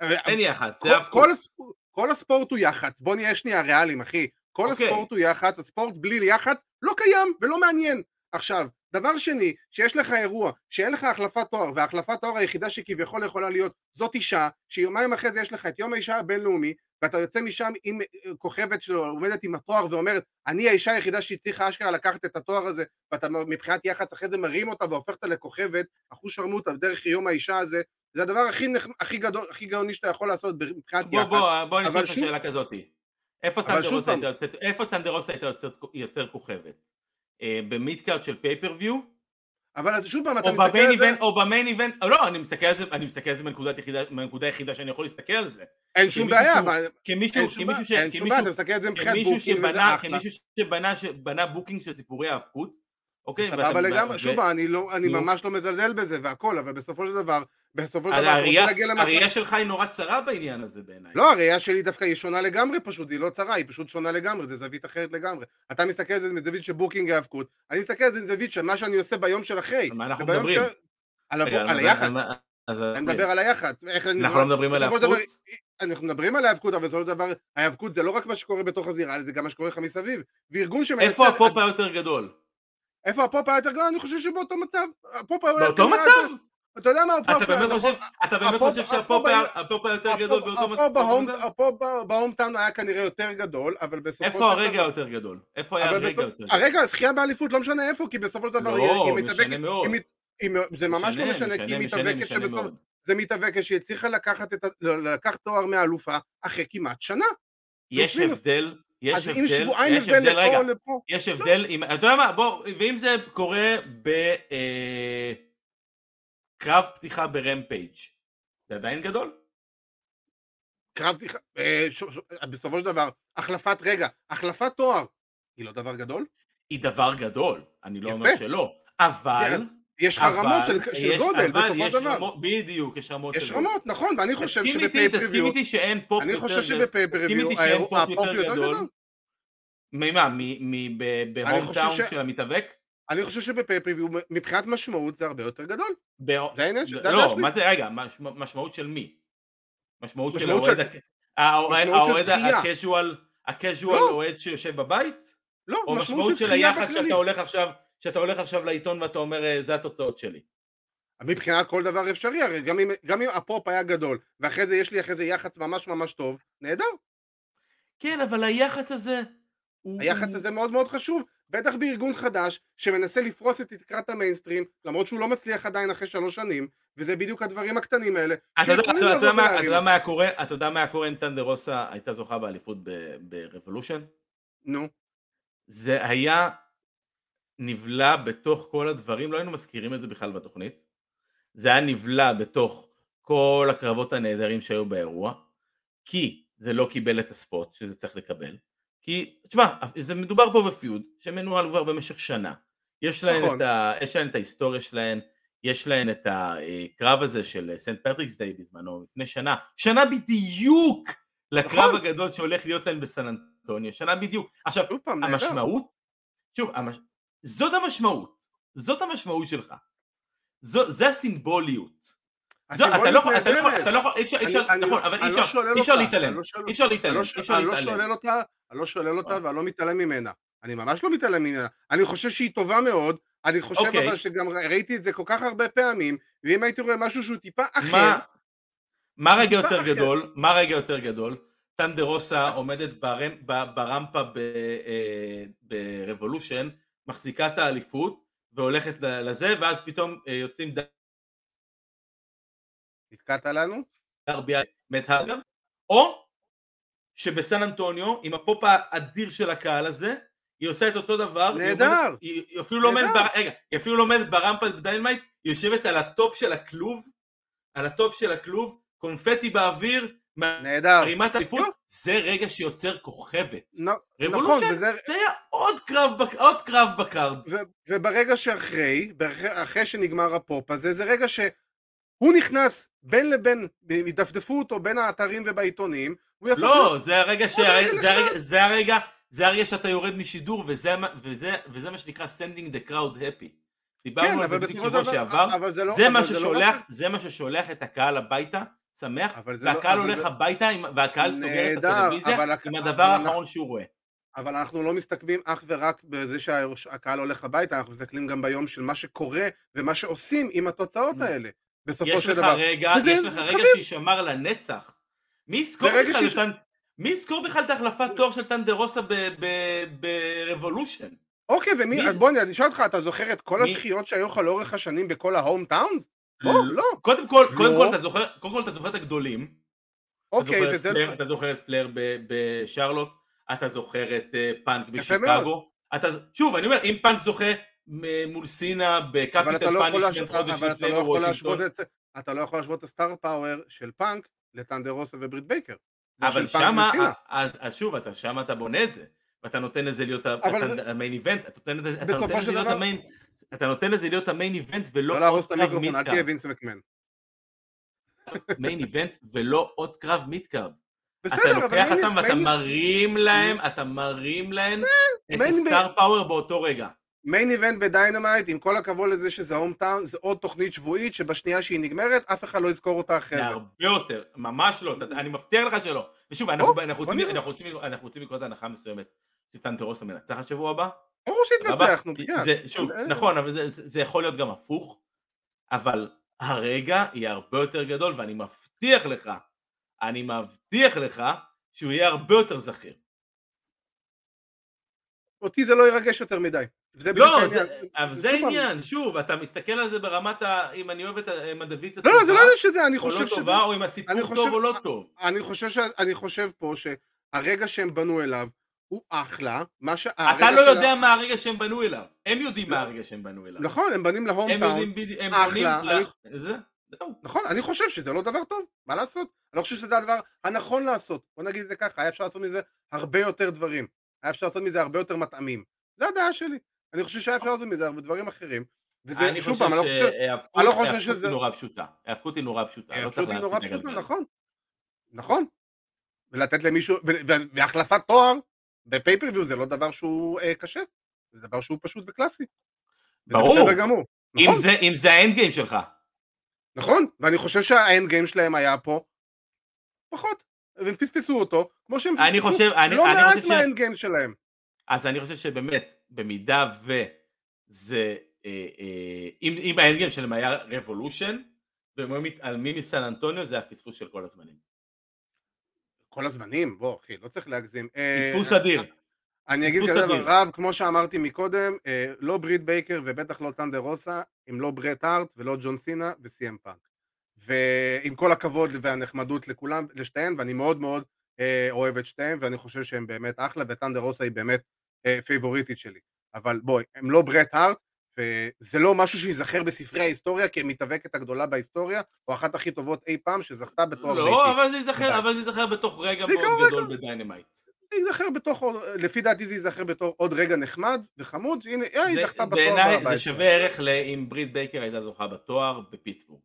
אין יח"צ, כל, זה אף כל, הספורט, כל הספורט הוא יח"צ, בוא נהיה שנייה ריאליים אחי, כל אוקיי. הספורט הוא יח"צ, הספורט בלי יח"צ לא קיים ולא מעניין. עכשיו, דבר שני, שיש לך אירוע, שאין לך החלפת תואר, והחלפת תואר היחידה שכביכול יכולה להיות זאת אישה, שיומיים אחרי זה יש לך את יום האישה הבינלאומי, ואתה יוצא משם עם אה, כוכבת שלו עומדת עם התואר ואומרת אני האישה היחידה שהצליחה אשכרה לקחת את התואר הזה ואתה מבחינת יח"צ אחרי זה מרים אותה והופך אותה לכוכבת אחוז שרמוטה דרך יום האישה הזה זה הדבר הכי, הכי גדול, הכי גאוני שאתה יכול לעשות מבחינת בוא, יח"צ בוא, בוא נשאל אבל אותך שוב- שאלה כזאתי. איפה טנדרוסה הייתה יוצאת, יותר כוכבת? אה, במידקארט של פייפריוויו? אבל אז שוב פעם אתה מסתכל על זה או במיין איבנט, לא, אני מסתכל על זה, אני מסתכל על זה מהנקודה היחידה שאני יכול להסתכל על זה. אין שום בעיה אבל כמישהו, כמישהו, ש- אין שום כמישהו, בעיה אתה מסתכל על זה מבחינת כמישהו booking וזה שבנה, אחלה כמישהו שבנה, שבנה booking של סיפורי האבקות, אוקיי? סבבה לגמרי, ו- שוב פעם, אני לא, אני נו. ממש לא מזלזל בזה והכל, אבל בסופו של דבר, בסופו של דבר, הראייה- להגיע למצב... הראייה שלך היא נורא צרה בעניין הזה בעיניי. לא, הראייה שלי דווקא היא שונה לגמרי פשוט, היא לא צרה, היא פשוט שונה לגמרי, זה זווית אחרת לגמרי. אתה מסתכל על זה מזווית של booking ההאבקות, אני מסתכל על זה מזווית של מה שאני עושה ביום של אחרי. על מה אנחנו מדברים? ש- על מה על זה- היח"צ, מה- אז אני מדבר על היח"צ. איך אני- אנחנו לא מדברים על ההאבקות? אנחנו מדברים על ההאבקות, אבל בסופו של דבר, ההאבקות זה לא רק מה שקורה בתוך הזירה, זה גם מה שקורה לך מסביב. וארגון שמנסה... איפה הפופ היותר גדול? איפה הפופ היה יותר גדול? אני חושב שבאותו מצב. הפופ היה באותו יותר- מצב? אתה יודע מה, הפופ... אתה באמת חושב, אתה באמת חושב ה pop שה pop היה- היה- היותר גדול באותו מצב? ה pop ב home- באותו מצב? ה pop ב home town היה כנראה יותר גדול, אבל בסופו של איפה דבר... הרגע היותר גדול? איפה היה הרגע יותר גדול? הרגע, זכייה באליפות, לא משנה איפה, כי בסופו של דבר לא, היא- משנה מתאבקת... זה ממש לא משנה, כי היא מתאבקת. מאוד. זה מתאבקת שהיא הצליחה לקחת. לקחת תואר מאלופה אחרי כמעט שנה. יש. הבדל, יש אז אם הבדל, שבועיים יש הבדל הבדל, רגע, לפה לפה... יש הבדל, אם- אתה יודע מה, בוא, ואם זה קורה בקרב פתיחה ברמפייג', זה עדיין גדול? קרב פתיחה... אה, ש- ש- בסופו של דבר, החלפת... רגע, החלפת תואר היא לא דבר גדול? היא דבר גדול, אני לא יפה. אומר שלא, אבל, יש לך רמות של, של יש- גודל בסופו של דבר. בדיוק, יש רמות יש של רמות, נכון, ואני חושב איתי, תסכים שב pay-per-view, איתי שאין פופ אני יותר חושב גדול, שב pay-per-view איתי שאין pop ה pop יותר גדול. ממה, ב home חושב town של המתאבק? אני חושב שב pay-per-view מבחינת משמעות זה הרבה יותר גדול. זה העניין של... זה לא, שלי. מה זה, רגע, מש- משמעות של מי? משמעות של משמעות האוהד, של- משמעות של. הקז'ואל, הקז'ואל לא. אוהד שיושב בבית? לא, או משמעות של זכייה היחד בכללי. שאתה הולך עכשיו, שאתה הולך עכשיו לעיתון ואתה אומר "אה, זה התוצאות שלי. מבחינת כל דבר אפשרי, הרי גם אם, גם אם הפופ היה גדול, ואחרי זה יש לי אחרי זה יח"צ ממש ממש טוב, נהדר. כן, אבל היחס הזה היח"צ הזה מאוד מאוד חשוב, בטח בארגון חדש שמנסה לפרוס את תקרת המיינסטרים, למרות שהוא לא מצליח עדיין אחרי שלוש שנים, וזה בדיוק הדברים הקטנים האלה, אתה יודע- מה- היה קורה? אם טנדר רוסה הייתה זוכה באליפות ברבולושן? נו, זה היה נבלע בתוך כל הדברים, לא היינו מזכירים את זה בכלל בתוכנית. זה היה נבלע בתוך כל הקרבות הנהדרים שהיו באירוע, כי זה לא קיבל את הספוט שזה צריך לקבל. כי, תשמע, זה מדובר פה בפיוד שמנוהל כבר במשך שנה. יש להן, נכון. את, ה, יש להן את ההיסטוריה שלהן, יש להן את הקרב הזה של St. Patrick's Day בזמנו, לפני שנה, שנה בדיוק לקרב נכון. הגדול שהולך להיות להן בסן אנטוניו, שנה בדיוק. עכשיו. המשמעות, שוב, המש... זאת המשמעות, זאת המשמעות שלך. זו, זה הסימבוליות. זו, אתה לא יכול, אתה לא יכול. אתה לא יכול, אי אפשר, אי אפשר, נכון, אבל אי לא אפשר, שולל אי אפשר אותה, להתעלם, לא אי אפשר להתעלם, לא אי אפשר אני לא. שולל אותה, אני לא שולל אותה ואני לא מתעלם ממנה. אני ממש לא מתעלם ממנה. אני חושב שהיא טובה מאוד, אני חושב אוקיי. אבל שגם ראיתי את זה כל כך הרבה פעמים, ואם הייתי רואה משהו שהוא טיפה אחר, מה, מה רגע יותר אחר. גדול, מה רגע יותר גדול? טנדר רוסה אז- עומדת ברמ- ברמפה ב- אה, ברבולושן, מחזיקה את האליפות והולכת לזה, ואז פתאום אה, יוצאים נתקעת לנו? מת הרגר, או שבסן אנטוניו, עם הפופ האדיר של הקהל הזה, היא עושה את אותו דבר, נהדר. היא היא אפילו לא. בר- רגע, היא אפילו לא עומדת ברמפה ב Dynamite, היא יושבת על ה top של הכלוב, על ה top של הכלוב, קונפטי באוויר, נהדר. מרימת אליפות. זה רגע שיוצר כוכבת. נכון, וזה... זה היה עוד קרב, עוד קרב ב card. וברגע שאחרי, אחרי שנגמר הפופ הזה, זה רגע שהוא נכנס בין לבין, ידפדפו אותו בין האתרים ובעיתונים, הוא יהפוך לא. זה הרגע ש... זה. הרגע, זה הרגע, שאתה יורד משידור, וזה, וזה, וזה מה שנקרא sending the crowd happy. דיברנו כן, על זה אבל בדיוק בסופו שבוע של דבר, שעבר, אבל זה לא... זה אבל מה זה לא ששולח, רק- זה מה ששולח את הקהל הביתה, שמח, לא- והקהל אבל הולך זה- הביתה, והקהל סוגר את הטלוויזיה אבל עם הדבר אנחנו- האחרון שהוא רואה. אבל אנחנו לא מסתכלים אך ורק בזה שהקהל הולך הביתה, אנחנו מסתכלים גם ביום של מה שקורה ומה שעושים עם התוצאות. האלה, בסופו של דבר. רגע, וזה- יש לך רגע. שיישמר לנצח. מי יזכור בכלל שיש- טנ- מי יזכור בכלל את החלפת תואר של טנדרוסה ב Revolution? אוקיי, ומי, מי אז בוא אני אשאל אותך, אתה זוכר את כל הזכיות שהיו לך לאורך השנים בכל ה home towns? בוא, לא. קודם כל, קודם לא. כל אתה זוכר, קודם כל אתה זוכר את הגדולים. אוקיי, וזה... פלר- אתה זוכר את פלר ב- בשרלוט, אתה זוכר את אה, פאנק בשיקגו. אתה, שוב, אני אומר, אם פאנק זוכה מול סינה בקפיטל לא Punishment להשוות- חודש אתה לפני לא יכול להשוות בוושינגטון, את זה, אתה לא יכול להשוות את ה star power של פאנק לטנדרוסה וברית בייקר. לא אבל פאנק שמה. אז, אז שוב, אתה, שמה אתה בונה את זה, ואתה נותן לזה להיות אתה- ה main event, אתה נותן לזה- אתה להיות ה main, אתה נותן לזה להיות ה main event ולא לא להרוס את המיקרופון, אל. תהיה וינס מקמן. main event ולא עוד קרב midcard. אתה בסדר, אבל לוקח אותם ואתה מרים להם, אתה מרים להם את main- ה star power באותו רגע. main event ב Dynamite, עם כל הכבוד לזה שזה home town, זה עוד תוכנית שבועית שבשנייה שהיא נגמרת, אף אחד לא יזכור אותה אחרי זה זה. הרבה יותר, ממש לא, אתה- אני מבטיח לך שלא. ושוב, אנחנו רוצים- לקרוא את ההנחה מסוימת שטנטרוסה מנצחת שבוע הבא. ברור שהתנצח, נו, כי בחייאת. זה, שוב, אה, נכון, אבל זה יכול להיות גם הפוך, אבל הרגע יהיה הרבה יותר גדול, ואני מבטיח לך, אני מבטיח לך, שהוא יהיה הרבה יותר זכיר. אותי זה לא ירגש יותר מדי. זה לא, העניין. זה, אבל זה העניין, שוב, אתה מסתכל על זה ברמת ה... אם אני אוהב את ה- אם הדיוויזיה לא, לא, זה לא עניין שזה, אני או חושב לא שזה... טובה, או אם הסיפור טוב או לא טוב. אני חושב, ש... אני חושב פה שהרגע שהם בנו אליו הוא אחלה, מה ש... אתה לא של יודע מה הרגע שהם בנו אליו. הם יודעים לא. מה הרגע שהם בנו אליו. נכון, הם בנים להום הם טאון, יודעים בדיוק, הם אחלה, בונים... זה, זהו. נכון, אני חושב שזה לא דבר טוב, מה לעשות? אני לא חושב שזה הדבר הנכון לעשות, בוא נגיד את זה ככה, היה אפשר לעשות מזה הרבה יותר דברים, היה אפשר לעשות מזה הרבה יותר מטעמים, זה הדעה שלי, אני חושב שהיה אפשר לעשות מזה הרבה דברים אחרים, וזה, אני שוב פעם, אני לא חושב, שהיאבקות אני לא חושב היאבקות שזה- נורא פשוטה. היאבקות היא נורא פשוטה. לא ההיאבקות צריך היא נורא פשוטה. נכון, נכון, ולתת למישהו, ו- והחלפת תואר בפייפריוויו זה לא דבר שהוא אה, קשה, זה דבר שהוא פשוט וקלאסי, וזה ברור. בסדר גמור, אם נכון, זה- אם זה ה end game שלך. נכון, ואני חושב שה end game שלהם היה פה פחות, והם פספסו אותו, כמו שהם אני פספסו חושב, אני, לא אני מעט. מה end game שלהם. אז אני חושב שבאמת, במידה וזה, אה, אה, אם, אם ה end game שלהם היה Revolution, והם היו מתעלמים מסן אנטוניו, זה הפספוס של כל הזמנים. כל הזמנים, בוא אחי, לא צריך להגזים. אה, פספוס אדיר. אני אגיד כזה דבר. רב, כמו שאמרתי מקודם, אה, לא ברית בייקר ובטח לא טנדר רוסה, הם לא ברט הארט ולא ג'ון סינה ו CM פאנק. ועם כל הכבוד והנחמדות לכולם, לשתיהן, ואני מאוד מאוד אה, אוהב את שתיהן, ואני חושב שהן באמת אחלה, וטנדר רוסה היא באמת אה, פייבוריטית שלי. אבל בואי, הם לא ברט הארט, וזה לא משהו שייזכר בספרי ההיסטוריה כמתאבקת הגדולה בהיסטוריה, או אחת הכי טובות אי פעם שזכתה בתואר ביתי. לא, אבל זה ייזכר. אבל זה ייזכר בתור רגע מאוד גדול ב Dynamite. זה ייזכר בתור, לפי דעתי זה ייזכר בתור עוד רגע נחמד וחמוד, שהנה, אה, היא זכתה בתואר בעיניי זה. שווה ערך לאם ברית בייקר הייתה זוכה בתואר בפיטסבורג.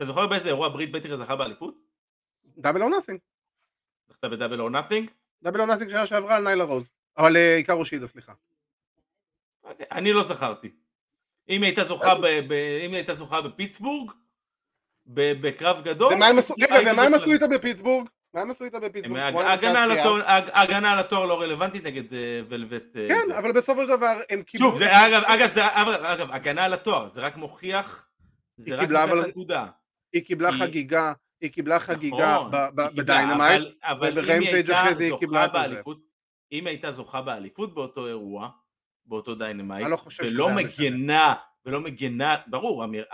אתה זוכר באיזה אירוע ברית בייקר זכה באליפות? Double or Nothing, זכתה ב Double or Nothing? Double or Nothing שנה שעברה על ניילה רוז, אבל אה, היקארו שידה, סליחה. אוקיי, אני לא זכרתי. אם היא הייתה זוכה זוכה בפיטסבורג, בקרב גדול, ומה הם עשו, רגע, ומה הם עשו איתה בפיטסבורג? מה הם עשו איתה בפיטסבורג? הג- שבועיים אחרי הגנה על? התואר- לא רלוונטית נגד אה, ולווט. אה, כן, זה. אבל בסופו של דבר הם קיבלו... שוב, אגב, הגנה על התואר, זה רק מוכיח, זה רק נקודה. היא קיבלה היא- חגיגה, היא קיבלה חגיגה נכון, ב- ב- היא קיבלה, ב Dynamite, וב Rampage אחרי זה היא קיבלה את. באליפות- אם היא הייתה זוכה באליפות באותו אירוע, באותו Dynamite, לא ולא. מגנה, ולא מגנה, ברור, המר-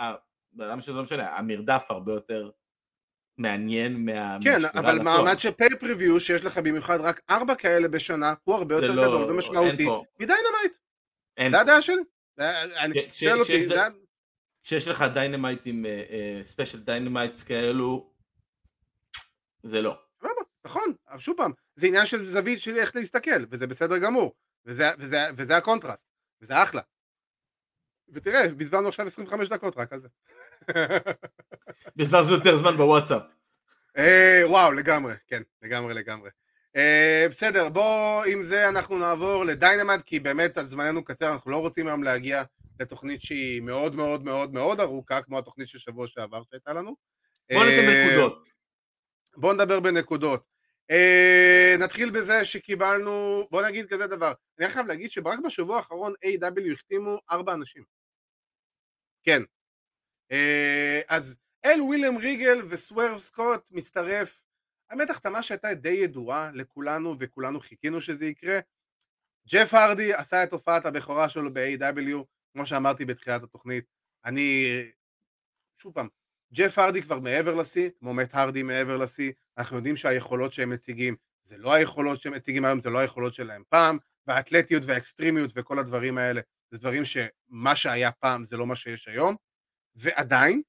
למה שזה לא משנה, המרדף הרבה יותר מעניין מה... כן, אבל. מעמד של pay-per-view שיש לך במיוחד רק ארבע כאלה בשנה, הוא הרבה זה יותר לא- גדול ומשמעותי מ Dynamite. זה הדעה שלי. זה- אני- שואל אותי, זה- כשיש לך דיינמייטים, special Dynamites כאלו, זה לא. סבבה, נכון, אבל שוב פעם, זה עניין של זווית שלי איך להסתכל, וזה בסדר גמור, וזה, וזה, וזה הקונטרסט, וזה אחלה. ותראה, בזבזנו עכשיו 25 דקות רק על זה. בזבזנו יותר זמן בוואטסאפ. אה, וואו, לגמרי, כן, לגמרי, לגמרי. אה, בסדר, בוא, עם זה אנחנו נעבור ל Dynamite, כי באמת זמננו קצר, אנחנו לא רוצים היום להגיע לתוכנית שהיא מאוד מאוד מאוד מאוד ארוכה, כמו התוכנית של שבוע שעבר שהייתה לנו. בוא ניתן אה, נקודות. בואו נדבר בנקודות. אה, נתחיל בזה שקיבלנו, בוא נגיד כזה דבר, אני חייב להגיד שרק בשבוע האחרון A.W. החתימו ארבע אנשים. כן. אה, אז אל וויליאם ריגל וסוורב סקוט מצטרף, האמת החתמה שהייתה די ידועה לכולנו וכולנו חיכינו שזה יקרה. ג'ף הרדי עשה את הופעת הבכורה שלו ב-A.W. כמו שאמרתי בתחילת התוכנית, אני, שוב פעם, ג'ף הרדי כבר מעבר לשיא, כמו מת הרדי מעבר לשיא, אנחנו יודעים שהיכולות שהם מציגים זה לא היכולות שהם מציגים היום, זה לא היכולות שלהם פעם, והאתלטיות והאקסטרימיות וכל הדברים האלה, זה דברים שמה שהיה פעם זה לא מה שיש היום, ועדיין,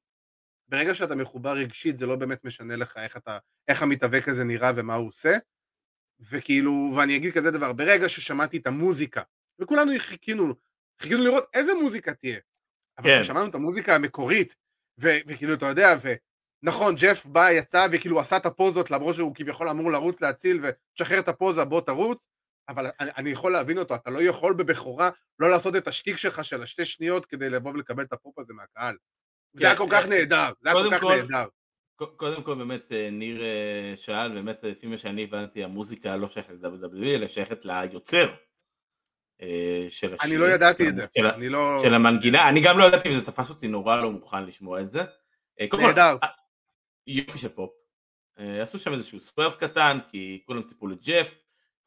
ברגע שאתה מחובר רגשית זה לא באמת משנה לך איך, אתה, איך המתאבק הזה נראה ומה הוא עושה, וכאילו, ואני אגיד כזה דבר, ברגע ששמעתי את המוזיקה, וכולנו חיכינו, חיכינו לראות איזה מוזיקה תהיה, אבל כן. כששמענו את המוזיקה המקורית, ו- וכאילו אתה יודע, ונכון ג'ף בא יצא וכאילו עשה את הפוזות למרות שהוא כביכול אמור לרוץ להציל ותשחרר את הפוזה בוא תרוץ אבל אני, אני יכול להבין אותו, אתה לא יכול בבכורה לא לעשות את השטיק שלך של השתי שניות כדי לבוא ולקבל את הפופ הזה מהקהל. זה כן, היה כל כך אה, נהדר, זה היה כל כך כל- נהדר. קודם כל באמת אה, ניר אה, שאל, באמת לפי מה שאני הבנתי המוזיקה לא שייכת ל-WWE אלא שייכת ליוצר של השיר. אני לא ידעתי את זה, של אני לא... של המנגינה, אני גם לא ידעתי וזה תפס אותי נורא לא מוכן לשמוע את זה. אה, נהדר. אה, יופי של פופ. אה, עשו שם איזשהו swerve קטן כי כולם ציפו לג'ף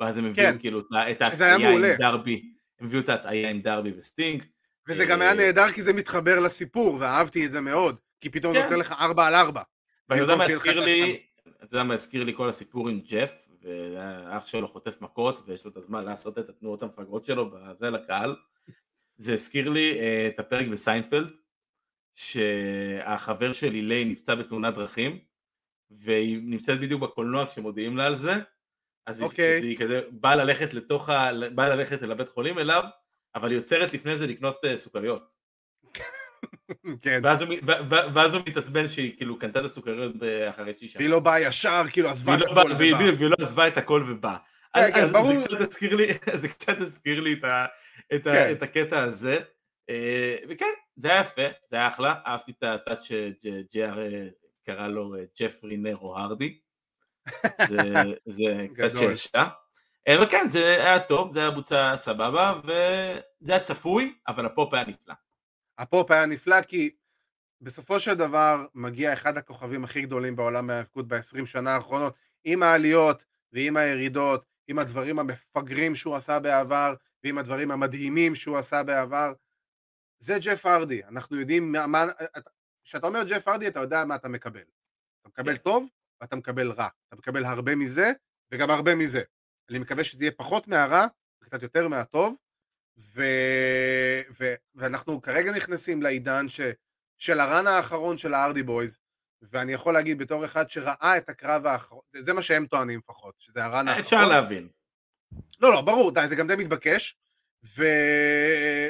ואז הם הביאו כן, כאילו את ההטעיה עם. דרבי, הם הביאו את ההטעיה עם דרבי וסטינג. וזה גם היה אה, נהדר כי זה מתחבר לסיפור ואהבתי את זה מאוד, כי פתאום זה כן. נותן לך ארבע על ארבע. ואתה יודע מה הזכיר לי, אתה יודע מה הזכיר לי כל הסיפור עם ג'ף, ואח שלו חוטף מכות ויש לו את הזמן לעשות את התנועות המפגרות שלו בזה לקהל, זה הזכיר לי אה, את הפרק בסיינפלד, שהחבר של אילי נפצע בתאונת דרכים, והיא נמצאת בדיוק בקולנוע כשמודיעים לה על זה, אז היא- אוקיי. היא כזה באה ללכת לתוך ה... באה ללכת אל הבית חולים אליו, אבל היא עוצרת לפני זה לקנות אה, סוכריות. כן. ואז הוא, ואז הוא מתעצבן שהיא כאילו קנתה את הסוכריות אחרי שישה. והיא לא באה ישר, כאילו עזבה את לא הכל ובאה. והיא לא עזבה את הכל ובאה. כן, אז- כן, אז. זה קצת הזכיר לי, זה קצת הזכיר לי את ה- את ה- כן. את הקטע הזה. אה, וכן, זה היה יפה, זה היה אחלה, אהבתי את הטאץ' שג'י.אר אה, קרא לו אה, ג'פרי נרו הרדי. זה- קצת. שעשע. אה, אבל כן, זה היה טוב, זה היה בוצע סבבה, וזה היה צפוי, אבל הפופ היה נפלא. הפופ היה נפלא כי בסופו של דבר מגיע אחד הכוכבים הכי גדולים בעולם ההאבקות ב-20 שנה האחרונות עם העליות ועם הירידות, עם הדברים המפגרים שהוא עשה בעבר, ועם הדברים המדהימים שהוא עשה בעבר. זה ג'ף ארדי, אנחנו יודעים מה... כשאתה אומר ג'ף ארדי אתה יודע מה אתה מקבל. אתה מקבל כן. טוב ואתה מקבל רע. אתה מקבל הרבה מזה וגם הרבה מזה. אני מקווה שזה יהיה פחות מהרע וקצת יותר מהטוב. ו... ו... ואנחנו כרגע נכנסים לעידן ש... של ה run האחרון של ה Hardy Boyz, ואני יכול להגיד בתור אחד שראה את הקרב האחרון, זה מה שהם טוענים לפחות, שזה ה run האחרון. אפשר להבין. לא, לא, ברור, די, זה גם די מתבקש, ו...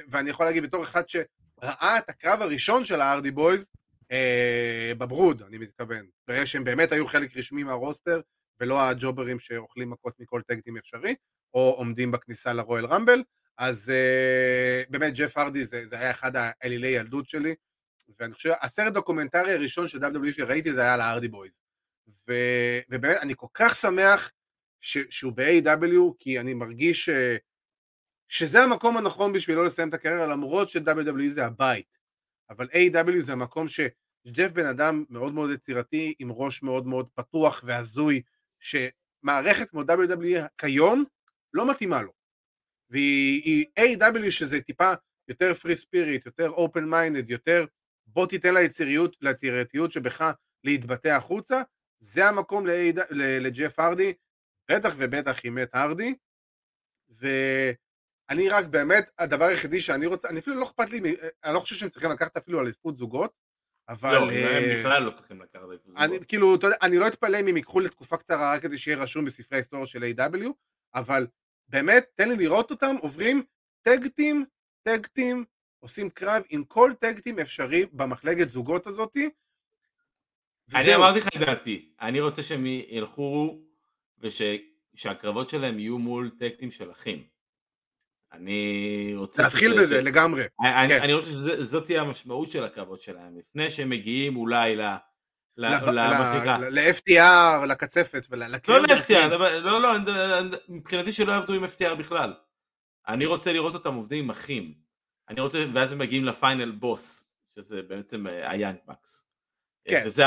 ואני יכול להגיד בתור אחד שראה את הקרב הראשון של ה Hardy Boyz, אה, בברוד, אני מתכוון, ברגע שהם באמת היו חלק רשמי מה roster, ולא הג'וברים שאוכלים מכות מכל tag team אפשרי, או עומדים בכניסה ל Royal Rumble, אז אה, באמת ג'ף הרדי זה, זה היה אחד האלילי ילדות שלי, ואני חושב, הסרט דוקומנטרי הראשון של WWE שראיתי זה היה על ה Hardy Boyz. ו, ובאמת, אני כל כך שמח ש, שהוא ב-AEW, כי אני מרגיש ש, שזה המקום הנכון בשבילו לסיים את הקריירה, למרות ש-WWE זה הבית. אבל AEW זה המקום שג'ף בן אדם מאוד מאוד יצירתי, עם ראש מאוד מאוד פתוח והזוי, שמערכת כמו WWE כיום לא מתאימה לו. והיא AEW שזה טיפה יותר free spirit, יותר open mind, יותר בוא תיתן ליציריות, ליצירתיות שבך להתבטא החוצה, זה המקום לג'ף הרדי, בטח ובטח עם מאט הרדי, ואני רק באמת, הדבר היחידי שאני רוצה, אני אפילו לא אכפת לי, אני לא חושב שהם צריכים לקחת אפילו על אליפות זוגות, אבל... לא, הם בכלל לא צריכים לקחת אליפות זוגות. אני, כאילו, אתה יודע, אני לא אתפלא אם הם ייקחו לתקופה קצרה רק כדי שיהיה רשום בספרי ההיסטוריה של A.W, אבל באמת, תן לי לראות אותם עוברים טקטים, טקטים, עושים קרב עם כל טקטים אפשרי במחלקת זוגות הזאתי. אני אמרתי לך את דעתי, אני רוצה שהם ילכו ושהקרבות שלהם יהיו מול טקטים של אחים. אני רוצה... להתחיל בזה ש... לגמרי. אני, כן. אני רוצה שזאת תהיה המשמעות של הקרבות שלהם, לפני שהם מגיעים אולי ל... ל-FTR, לקצפת ול... לא ל-FTR, לא, לא, מבחינתי שלא יעבדו עם FTR בכלל. אני רוצה לראות אותם עובדים עם אחים. אני רוצה, ואז הם מגיעים ל final boss, שזה בעצם ה Young Bucks. כן. שזה,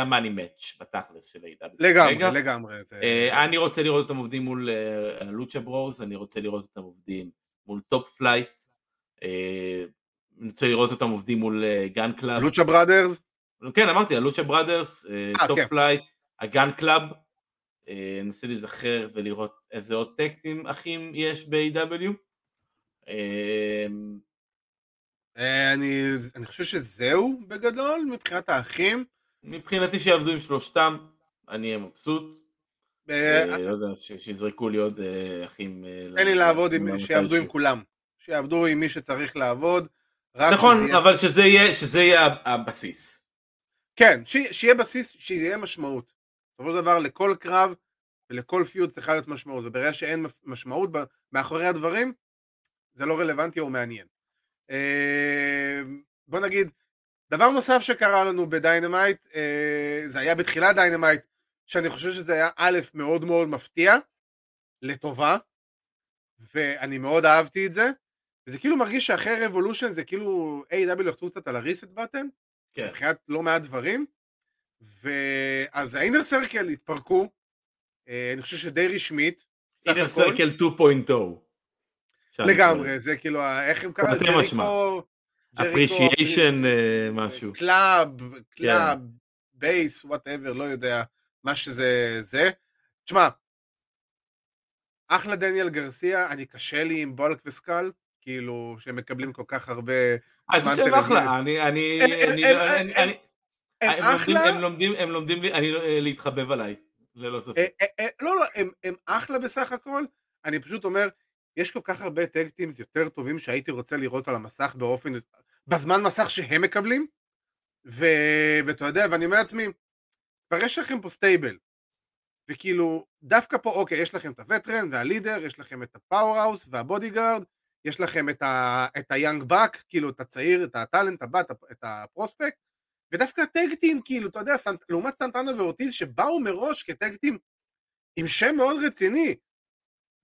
ה money, match בתכלס של AEW לגמרי. לגמרי. זה... אני רוצה לראות אותם עובדים מול Lucha Bros, אני רוצה לראות אותם עובדים מול Top Flight, אני רוצה לראות אותם עובדים מול Gunn Club. Lucha Brothers? כן, אמרתי, ה Lucha Brothers, Top Flight, ה Gunn Club, ננסה להיזכר ולראות איזה עוד tag team אחים יש ב-AEW. אני, אני חושב שזהו בגדול מבחינת האחים. מבחינתי שיעבדו עם שלושתם, אני אהיה מבסוט. לא יודע, שיזרקו לי עוד אחים. תן לי לעבוד, שיעבדו עם כולם. שיעבדו עם מי שצריך לעבוד. נכון, אבל שזה יהיה הבסיס. כן, שיהיה בסיס, שיהיה משמעות. בסופו של דבר לכל קרב ולכל feud צריכה להיות משמעות, וברגע שאין משמעות מאחורי הדברים, זה לא רלוונטי או מעניין. בוא נגיד, דבר נוסף שקרה לנו ב Dynamite, זה היה בתחילת Dynamite, שאני חושב שזה היה א', מאוד מאוד מפתיע, לטובה, ואני מאוד אהבתי את זה, וזה כאילו מרגיש שאחרי Revolution זה כאילו AEW לחצו קצת על ה reset button, כן. מבחינת לא מעט דברים, ואז ה Inner Circle התפרקו, אני חושב שדי רשמית, Inner Circle 2.0 לגמרי, זה כאילו, איך הם קראו? ג'ריקו... Appreciation משהו. club, club, base, whatever, לא יודע, מה שזה זה. תשמע, אחלה דניאל גרסיה, אני קשה לי עם בולק וסקל, כאילו, שהם מקבלים כל כך הרבה... אז זה שם אחלה, אני... אני... הם אחלה... הם לומדים, הם לומדים להתחבב עליי, ללא ספק. לא, לא, הם אחלה בסך הכל, אני פשוט אומר, יש כל כך הרבה טג טימס יותר טובים שהייתי רוצה לראות על המסך באופן, בזמן מסך שהם מקבלים, ו... ואתה יודע, ואני אומר לעצמי, כבר יש לכם פה stable, וכאילו, דווקא פה, אוקיי, יש לכם את ה veteran וה leader, יש לכם את ה powerhouse וה bodyguard, יש לכם את, ה... את ה young buck, כאילו, את הצעיר, את ה talent, הבת, את ה prospect, ודווקא ה tag team, כאילו, אתה יודע, סנט... לעומת סנטנה ואורטיז, שבאו מראש כ tag team עם שם מאוד רציני,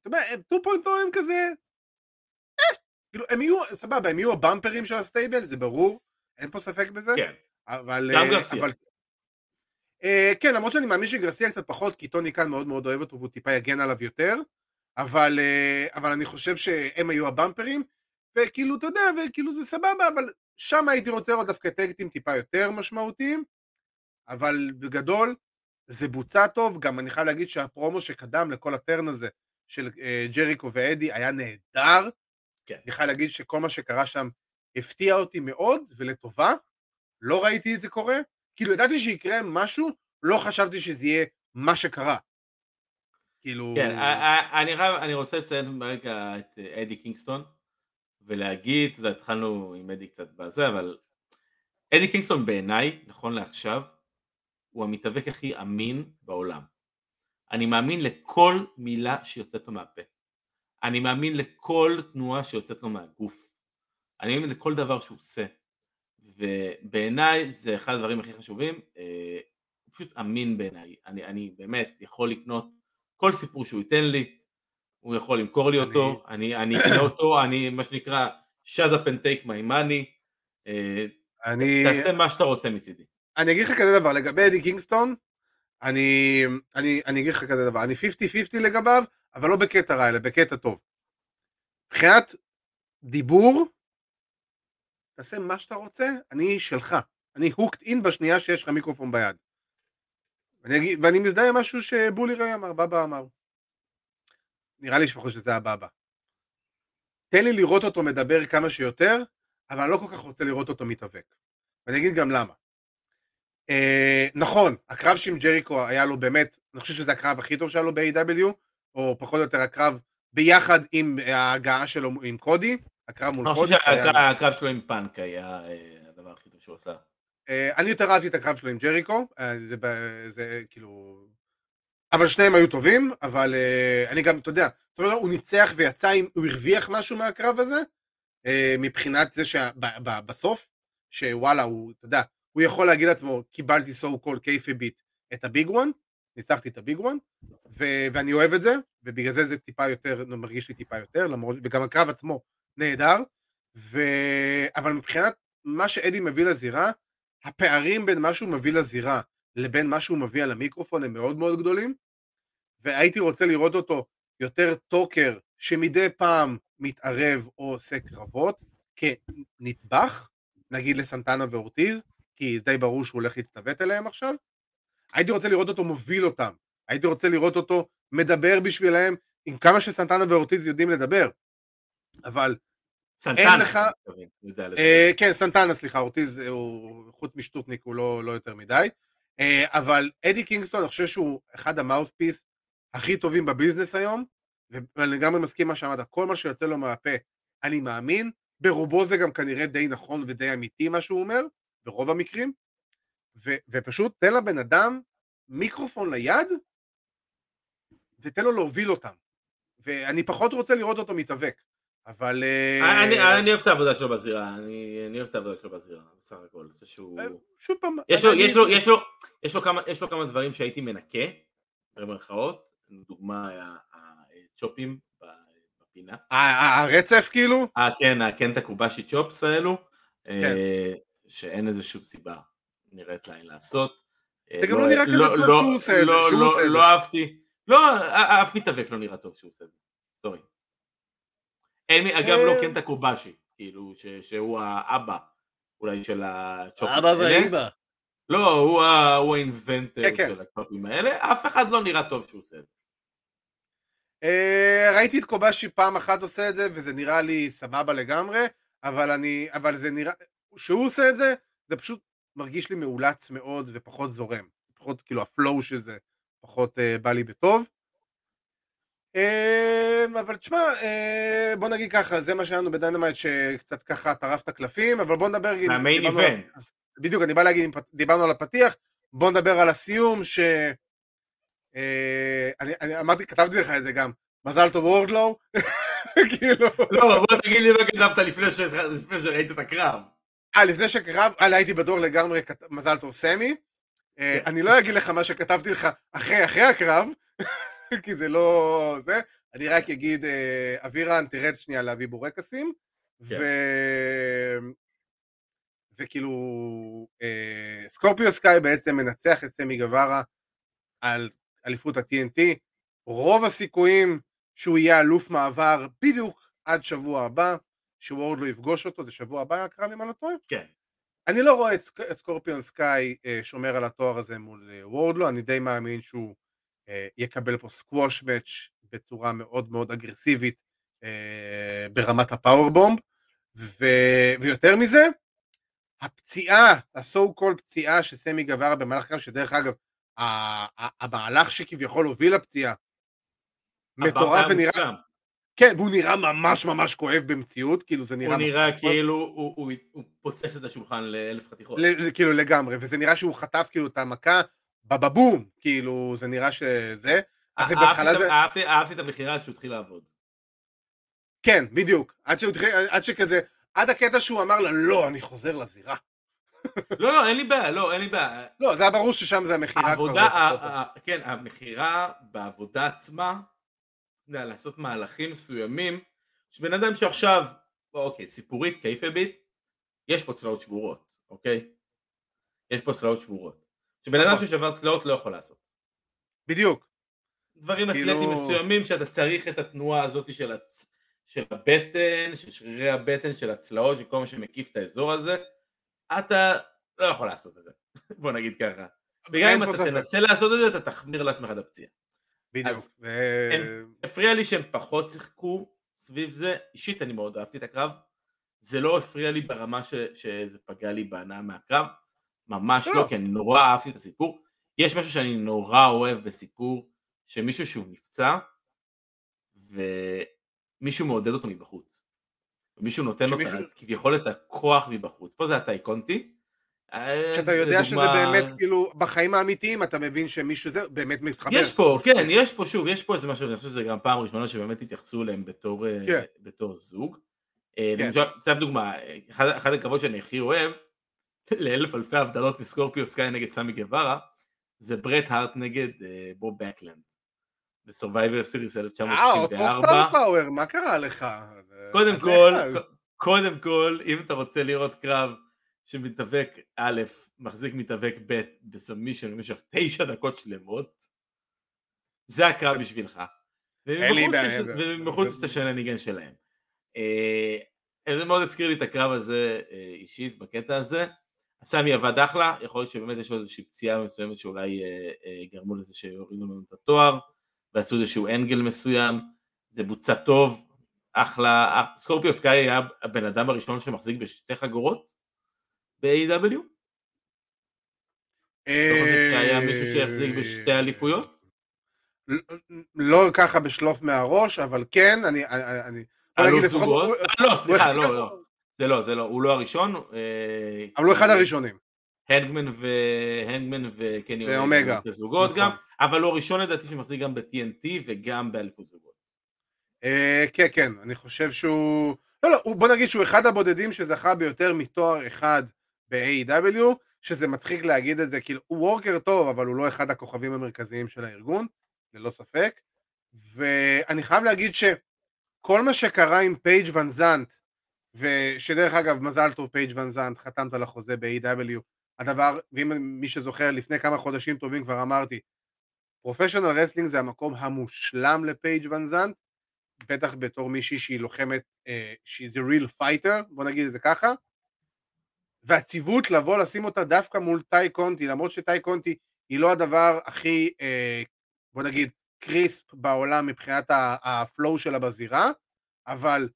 אתה יודע, הם 2.0 הם כזה, אה, כאילו, הם יהיו, סבבה, הם יהיו הבמפרים של ה stable, זה ברור, אין פה ספק בזה. כן. אבל... גם גרסיה. אבל... Uh, כן, למרות שאני מאמין שגרסיה קצת פחות, כי טוני כאן מאוד מאוד אוהב אותו והוא טיפה יגן עליו יותר, אבל, אה, אבל אני חושב שהם היו הבמפרים, וכאילו, אתה יודע, וכאילו זה סבבה, אבל שם הייתי רוצה לראות דווקא טקטים טיפה יותר משמעותיים, אבל בגדול, זה בוצע טוב, גם אני חייב להגיד שהפרומו שקדם לכל הטרן הזה של אה, ג'ריקו ואדי היה נהדר. כן. אני חייב להגיד שכל מה שקרה שם הפתיע אותי מאוד, ולטובה. לא ראיתי את זה קורה. כאילו, ידעתי שיקרה משהו, לא חשבתי שזה יהיה מה שקרה. כאילו... כן, אני, חייב, אני רוצה לציין ברגע את אה, אדי קינגסטון, ולהגיד, אתה יודע, התחלנו עם אדי קצת בזה, אבל אדי קינגסטון בעיניי, נכון לעכשיו, הוא המתאבק הכי אמין בעולם. אני מאמין לכל מילה שיוצאת לו מהפה. אני מאמין לכל תנועה שיוצאת לו מהגוף. אני מאמין לכל דבר שהוא עושה. ובעיניי זה אחד הדברים הכי חשובים. אה, הוא פשוט אמין בעיניי. אני, אני באמת יכול לקנות כל סיפור שהוא ייתן לי, הוא יכול למכור לי אותו, אני, אני אקנה אותו, אני מה שנקרא shut up and take my money. אה, אני... תעשה מה שאתה רוצה מצידי. אני אגיד לך כזה דבר, לגבי אדי קינגסטון, אני, אני, אני אגיד לך כזה דבר, אני 50-50 לגביו, אבל לא בקטע רע, אלא בקטע טוב. מבחינת דיבור, תעשה מה שאתה רוצה, אני שלך. אני הוקט אין בשנייה שיש לך מיקרופון ביד. ואני, אגיד, ואני מזדהה עם משהו שבולי ראי אמר, בבא אמר. נראה לי לפחות שזה הבבא. תן לי לראות אותו מדבר כמה שיותר, אבל אני לא כל כך רוצה לראות אותו מתאבק. ואני אגיד גם למה. אה, נכון, הקרב שעם ג'ריקו היה לו באמת, אני חושב שזה הקרב הכי טוב שהיה לו ב-AW, או פחות או יותר הקרב ביחד עם ההגעה שלו עם קודי, הקרב מול קודי. אני חושב שהקרב שלו עם פאנק היה אה, הדבר הכי טוב שהוא עשה. אה, אני יותר אהבתי את הקרב שלו עם ג'ריקו, אה, זה, זה כאילו... אבל שניהם היו טובים, אבל אה, אני גם, אתה יודע, הוא ניצח ויצא, עם, הוא הרוויח משהו מהקרב הזה, מבחינת זה שבסוף, שוואלה, הוא, אתה יודע, הוא יכול להגיד לעצמו, קיבלתי so called kayfabe beat את ה big one, ניצחתי את ה big one, ואני אוהב את זה, ובגלל זה זה טיפה יותר, מרגיש לי טיפה יותר, למרות, וגם הקרב עצמו נהדר, ו... אבל מבחינת מה שאדי מביא לזירה, הפערים בין מה שהוא מביא לזירה לבין מה שהוא מביא על המיקרופון הם מאוד מאוד גדולים, והייתי רוצה לראות אותו יותר talker שמדי פעם מתערב או עושה קרבות כנטבח, נגיד לסנטנה ואורטיז, כי די ברור שהוא הולך להצטוות אליהם עכשיו. הייתי רוצה לראות אותו מוביל אותם, הייתי רוצה לראות אותו מדבר בשבילם עם כמה שסנטנה ואורטיז יודעים לדבר, אבל סנטנה, לך... אה, כן, סנטנה, סליחה, אורטיז הוא חוץ משטוטניק הוא לא, לא יותר מדי, אה, אבל אדי קינגסטון, אני חושב שהוא אחד ה mouthpiece הכי טובים בביזנס היום, ואני לגמרי מסכים מה שאמרת, כל מה שיוצא לו מהפה, אני מאמין, ברובו זה גם כנראה די נכון ודי אמיתי מה שהוא אומר, ברוב המקרים, ו, ופשוט תן לבן אדם מיקרופון ליד, ותן לו להוביל אותם. ואני פחות רוצה לראות אותו מתאבק, אבל... אה, אני, אני, אוהב את העבודה שלו בזירה, אני, אוהב את העבודה שלו בזירה, בסך הכל, זה שהוא... אה, שוב פעם... יש לו, כמה, דברים שהייתי מנקה, במרכאות, לדוגמה הצ'ופים בפינה. הרצף כאילו? אה כן, כן את הקובאשי צ'ופס האלו. כן. שאין איזה שום סיבה נראית להם לעשות. זה גם לא, לא נראה כזה טוב לא, שהוא עושה את לא, זה. לא אהבתי, לא, אף מתאבק לא נראה טוב שהוא עושה את זה, סורי. גם לא קנטה אה. קובאשי, כאילו, שהוא האבא אולי של הצ'ופים האבא והאיבא. לא, הוא ה inventor כן, כן. של הצ'ופים האלה, אף אחד לא נראה טוב שהוא עושה את זה. אה, ראיתי את קובאשי פעם אחת עושה את זה, וזה נראה לי סבבה לגמרי, אבל אני, אבל זה נראה, כשהוא עושה את זה, זה פשוט מרגיש לי מאולץ מאוד ופחות זורם. פחות, כאילו, ה flow של זה פחות uh, בא לי בטוב. Uh, אבל תשמע, uh, בוא נגיד ככה, זה מה שהיה לנו ב Dynamite שקצת ככה טרף את הקלפים, אבל בוא נדבר... מה main event. בדיוק, אני בא להגיד, דיברנו על הפתיח, בוא נדבר על הסיום, ש... Uh, אני, אני אמרתי, כתבתי לך את זה גם, מזל טוב וורדלו, כאילו... לא, בוא תגיד לי מה כתבת לפני שראית את הקרב. אה, לפני שקרב, אה, הייתי בדור לגמרי, מזל טוב סמי. אה, כן. אני לא אגיד לך מה שכתבתי לך אחרי אחרי הקרב, כי זה לא זה. אני רק אגיד, אה, אבירן, תרד שנייה להביא בורקסים. כן. ו... וכאילו, סקורפיו סקאי בעצם מנצח את סמי גווארה על אליפות ה-TNT. רוב הסיכויים שהוא יהיה אלוף מעבר בדיוק עד שבוע הבא, שוורד לא יפגוש אותו, זה שבוע הבא הקרב אם אני לא טועה? כן. אני לא רואה את, את סקורפיון סקאי אה, שומר על התואר הזה מול אה, וורדלו, אני די מאמין שהוא אה, יקבל פה סקווש מאץ' בצורה מאוד מאוד אגרסיבית אה, ברמת הפאוורבומב, ו, ויותר מזה, הפציעה, הסו קול פציעה שסמי גבר במהלך הקרב, שדרך אגב, המהלך שכביכול הוביל לפציעה, מטורף ונראה, כן, והוא נראה ממש ממש כואב במציאות, כאילו זה נראה... הוא נראה כאילו הוא, הוא, הוא פוצץ את השולחן לאלף חתיכות. ל, כאילו לגמרי, וזה נראה שהוא חטף כאילו את המכה בבבום, כאילו זה נראה שזה... אז זה בהתחלה זה... אהבתי, אהבתי את המכירה עד שהוא התחיל לעבוד. כן, בדיוק. עד, שהתחיל, עד שכזה, עד הקטע שהוא אמר לה, לא, אני חוזר לזירה. לא, לא, אין לי בעיה, לא, אין לי בעיה. לא, זה היה ברור ששם זה המכירה כבר. עבודה, כן, המכירה בעבודה עצמה, לעשות מהלכים מסוימים, שבן אדם שעכשיו, אוקיי, סיפורית, קייפביט, יש פה צלעות שבורות, אוקיי? יש פה צלעות שבורות. שבן אדם נכון. ששבר צלעות לא יכול לעשות. בדיוק. דברים אתלטיים כאילו... מסוימים שאתה צריך את התנועה הזאת של, הצ... של הבטן, של שרירי הבטן, של הצלעות, של כל מה שמקיף את האזור הזה, אתה לא יכול לעשות את זה, בוא נגיד ככה. וגם אם אתה תנסה לעשות את זה, אתה תחמיר לעצמך את הפציעה. בדיוק. ו... הפריע לי שהם פחות שיחקו סביב זה, אישית אני מאוד אהבתי את הקרב, זה לא הפריע לי ברמה ש... שזה פגע לי בהנאה מהקרב, ממש לא, לא כי אני נורא אהבתי את הסיפור. יש משהו שאני נורא אוהב בסיפור, שמישהו שהוא נפצע, ומישהו מעודד אותו מבחוץ. ומישהו נותן שמישהו... לו כביכול את הכוח מבחוץ. פה זה הטייקונטי, אה, שאתה יודע שזה באמת כאילו בחיים האמיתיים אתה מבין שמישהו זה באמת מתחבר. יש פה, כן, יש פה שוב, יש פה איזה משהו, אני חושב שזה גם פעם ראשונה שבאמת התייחסו אליהם בתור, אה, כן. בתור זוג. אה, כן. למשל, סתם דוגמה, אחד, אחד הקרבות שאני הכי אוהב, לאלף אלפי הבדלות מסקורפיו סקאי נגד סמי גווארה, זה ברט הארט נגד בוב בקלנד. ב Survivor Series 1994. אה, אותו star power, מה קרה לך? קודם כל, קודם כל, אם אתה רוצה לראות קרב שמתאבק א', מחזיק מתאבק ב' ב submission במשך תשע דקות שלמות, זה הקרב בשבילך. ומחוץ יש את השנניגן שלהם. אה, זה מאוד הזכיר לי את הקרב הזה אה, אישית בקטע הזה. סמי עבד אחלה, יכול להיות שבאמת יש לו איזושהי פציעה מסוימת שאולי אה, גרמו לזה שיורידו לנו את התואר ועשו איזשהו אנגל מסוים, זה בוצע טוב, אחלה, סקורפיו סקאי היה הבן אדם הראשון שמחזיק בשתי חגורות ב-AW? היה מישהו שהחזיק בשתי אליפויות? לא ככה בשלוף מהראש, אבל כן, אני... אלוף זוגות? לא, סליחה, לא, לא. זה לא, זה לא, הוא לא הראשון. אה, אבל הוא אחד הראשונים. הנגמן והנגמן וקני ואומגה. זוגות גם, נכון. אבל הוא הראשון לדעתי שמחזיק גם ב-TNT וגם באליפות זוגות. אה, כן, כן, אני חושב שהוא... לא, לא, בוא נגיד שהוא אחד הבודדים שזכה ביותר מתואר אחד ב-AEW, שזה מצחיק להגיד את זה, כאילו, הוא worker טוב, אבל הוא לא אחד הכוכבים המרכזיים של הארגון, ללא ספק. ואני חייב להגיד שכל מה שקרה עם פייג' ון זנט, ושדרך אגב, מזל טוב פייג' ון זנט, חתמת על החוזה ב-AEW, הדבר, ואם מי שזוכר, לפני כמה חודשים טובים כבר אמרתי, professional wrestling זה המקום המושלם לפייג' ון זנט, בטח בתור מישהי שהיא לוחמת, אה, she's a real fighter, בוא נגיד את זה ככה, והציוות לבוא לשים אותה דווקא מול טאי קונטי, למרות שטאי קונטי היא לא הדבר הכי, אה, בוא נגיד, crisp בעולם מבחינת ה flow שלה בזירה, אבל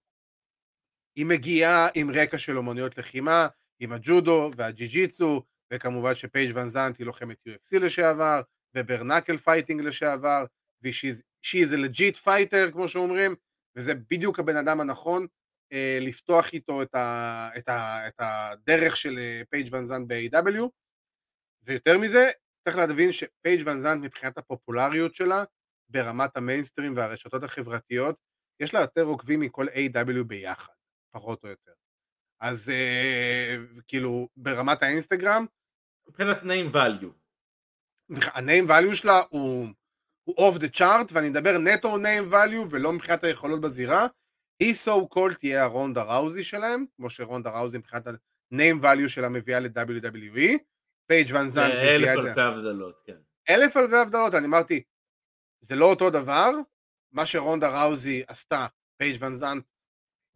היא מגיעה עם רקע של אומנויות לחימה, עם הג'ודו והג'יו ג'יטסו, וכמובן שפייג' ון זנט היא לוחמת UFC לשעבר, ו bare knuckle fighting לשעבר, ו she is a legit fighter כמו שאומרים, וזה בדיוק הבן אדם הנכון אה, לפתוח איתו את, ה, את, ה, את הדרך של אה, פייג' ון זנט ב-AEW, ויותר מזה, צריך להבין שפייג' ון זנט מבחינת הפופולריות שלה, ברמת המיינסטרים והרשתות החברתיות, יש לה יותר עוקבים מכל AEW ביחד, פחות או יותר. אז אה, כאילו, ברמת האינסטגרם... מבחינת name value. ה-name value שלה הוא, הוא off the chart, ואני מדבר נטו name value ולא מבחינת היכולות בזירה, היא so called תהיה הרונדה ראוזי שלהם, כמו שרונדה ראוזי מבחינת ה-name value שלה מביאה ל-WWE, פייג' ון זנט מביאה את זה. אלף אלפי הבדלות, כן. אלף אלפי הבדלות, אני אמרתי, זה לא אותו דבר, מה שרונדה ראוזי עשתה, פייג' ון זנט,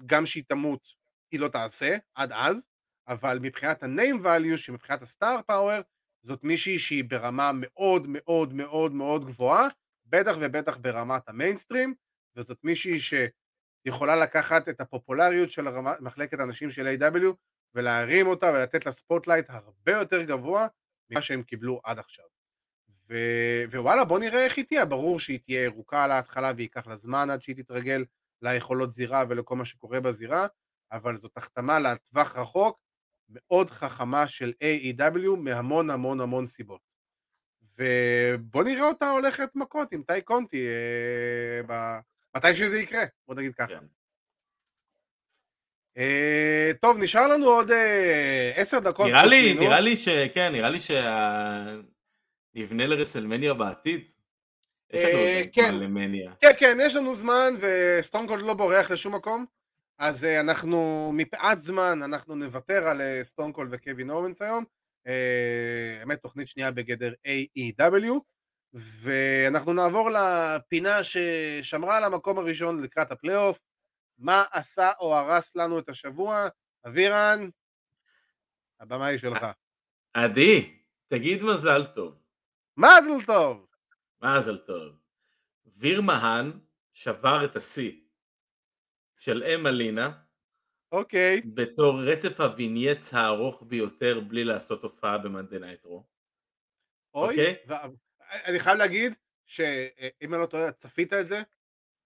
גם שהיא תמות, היא לא תעשה, עד אז, אבל מבחינת ה-name value, שמבחינת ה star power, זאת מישהי שהיא ברמה מאוד מאוד מאוד מאוד גבוהה, בטח ובטח ברמת המיינסטרים, וזאת מישהי שיכולה לקחת את הפופולריות של מחלקת הנשים של AEW ולהרים אותה ולתת לה spotlight הרבה יותר גבוה ממה שהם קיבלו עד עכשיו. ו... ווואלה בוא נראה איך היא תהיה, ברור שהיא תהיה ירוקה על ההתחלה וייקח לה זמן עד שהיא תתרגל ליכולות זירה ולכל מה שקורה בזירה, אבל זאת החתמה לטווח רחוק מאוד חכמה של AEW מהמון המון המון סיבות. ובוא נראה אותה הולכת מכות עם טי קונטי אה, ב... מתי שזה יקרה, בוא נגיד ככה. כן. אה, טוב, נשאר לנו עוד אה, עשר דקות. נראה לי, נראה לי שכן, נראה לי שנבנה לרסלמניה בעתיד. אה, כן, כן, כן, יש לנו זמן וסטונקולד לא בורח לשום מקום. אז אנחנו, מפאת זמן, אנחנו נוותר על סטונקולד וקווין אורנס היום. האמת, תוכנית שנייה בגלל AEW. ואנחנו נעבור לפינה ששמרה על המקום הראשון לקראת הפלייאוף. מה עשה או הרס לנו את השבוע? אבירן, הבמה היא שלך. עדי, תגיד מזל טוב. מזל טוב! מזל טוב. ויר מהן שבר את השיא של אמלינה. אוקיי. בתור רצף ה vignette הארוך ביותר בלי לעשות הופעה ב Monday Night Raw. אוי, אוקיי? אני חייב להגיד שאם אני לא טועה, צפית את זה?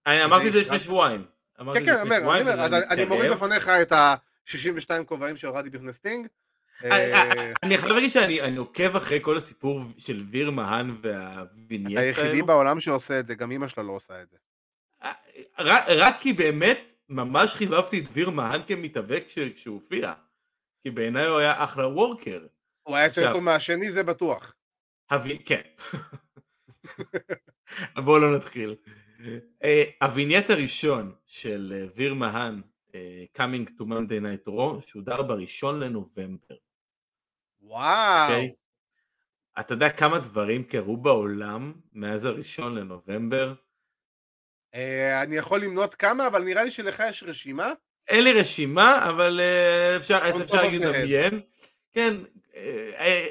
אני אמרתי את זה לפני שבועיים. כן, כן, אני אומר, אז אני מוריד בפניך את ה-62 כובעים שהורדתי בפני סטינג. אה, אה, אני חייב להגיד שאני עוקב אחרי כל הסיפור של ויר מהן וה vignette היחידי בעולם שעושה את זה, גם אמא שלה לא עושה את זה. אה, רק כי באמת ממש חיבבתי את ויר מהן כמתאבק כשהוא הופיע. כי בעיניי הוא היה אחלה worker. הוא היה יותר טוב מהשני, זה בטוח. כן. בואו לא נתחיל. ה vignette הראשון של ויר מהן, Coming to Monday Night Raw, שודר בראשון לנובמבר. וואו. Okay? אתה יודע כמה דברים קרו בעולם מאז הראשון לנובמבר? Uh, אני יכול למנות כמה, אבל נראה לי שלך יש רשימה. אין לי רשימה, אבל uh, אפשר, אפשר להגיד לדמיין. כן, uh,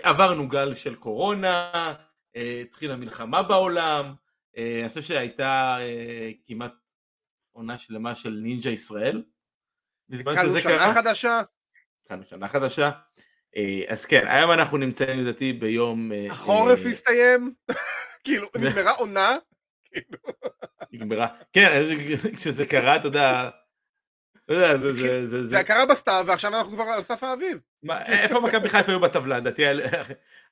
עברנו גל של קורונה, uh, התחילה מלחמה בעולם, אה, אני חושב שהייתה אה, כמעט עונה שלמה של נינג'ה ישראל. התחלנו שנה קרה, חדשה. התחלנו שנה חדשה. אה, אז כן, היום אנחנו נמצאים לדעתי ביום... החורף הסתיים? כאילו, נגמרה עונה? כאילו. נגמרה. כן, כשזה קרה, אתה יודע... זה קרה בסתיו ועכשיו אנחנו כבר על סף האביב. איפה מכבי חיפה היו בטבלה? לדעתי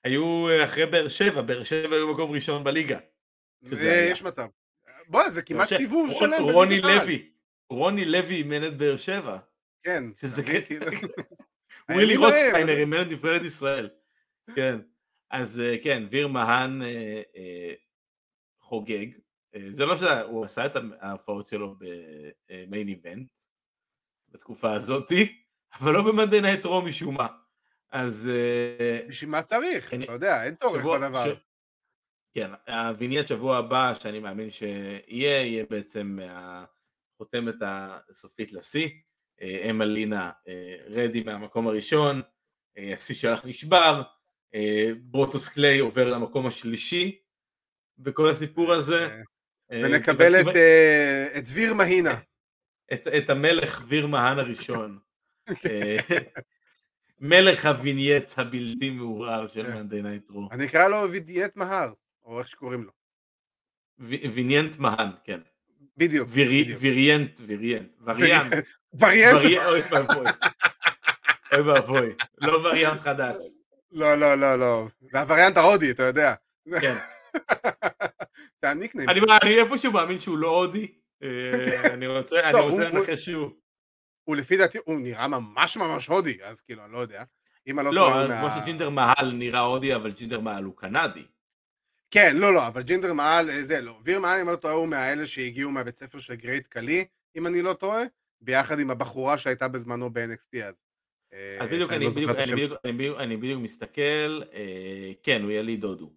היו אחרי באר שבע, באר שבע היו מקום ראשון בליגה. יש מצב. בוא, זה כמעט סיבוב שלם. רוני לוי, רוני לוי אימן את באר שבע. כן. שזה כאילו... ווילי רוטנשטיינר אימן את נבחרת ישראל. כן. אז אה, כן, ויר מהן אה, אה, חוגג. זה לא שהוא עשה את ההופעות שלו ב Main Event בתקופה הזאתי, אבל לא ב Monday Night Raw משום מה. אז... בשביל מה צריך? אתה יודע, אין צורך בדבר. כן, ה vignette שבוע הבא שאני מאמין שיהיה, יהיה בעצם החותמת הסופית לשיא. אה, אמלינה אה, רדי מהמקום הראשון, אה, השיא שלך נשבר, ברוטוס קליי עובר למקום השלישי בכל הסיפור הזה. ונקבל את, את ויר מהינה. את, את המלך ויר מהן הראשון. מלך הווינייץ הבלתי מעורער של כן. מנדי נייטרו. אני אקרא לו וינייט מהר. או איך שקוראים לו. ויניאנט מהן, כן. בדיוק. ויריאנט, ויריאנט. וריאנט. וריאנט? אוי ואבוי. לא וריאנט חדש. לא, לא, לא, לא. זה הווריאנט ההודי, אתה יודע. כן. זה הניקניים. אני איפשהו מאמין שהוא לא הודי. אה, אני רוצה לא, לנחש שהוא. הוא לפי דעתי, הוא נראה ממש ממש הודי, אז כאילו, אני לא יודע. אם אני לא, לא כמו שג'ינדר מעל נראה הודי, אבל ג'ינדר מעל הוא קנדי. כן, לא, לא, אבל ג'ינדר מעל, אה, זה לא. ויר מעל, אם אני לא טועה, הוא מהאלה שהגיעו מהבית ספר של גרייט קלי, אם אני לא טועה, ביחד עם הבחורה שהייתה בזמנו ב-NXT אז. אה, אז בדיוק, אני, לא בדיוק, אני, בדיוק, אני, בדיוק, אני בדיוק מסתכל, אה, כן, הוא יליד הודו.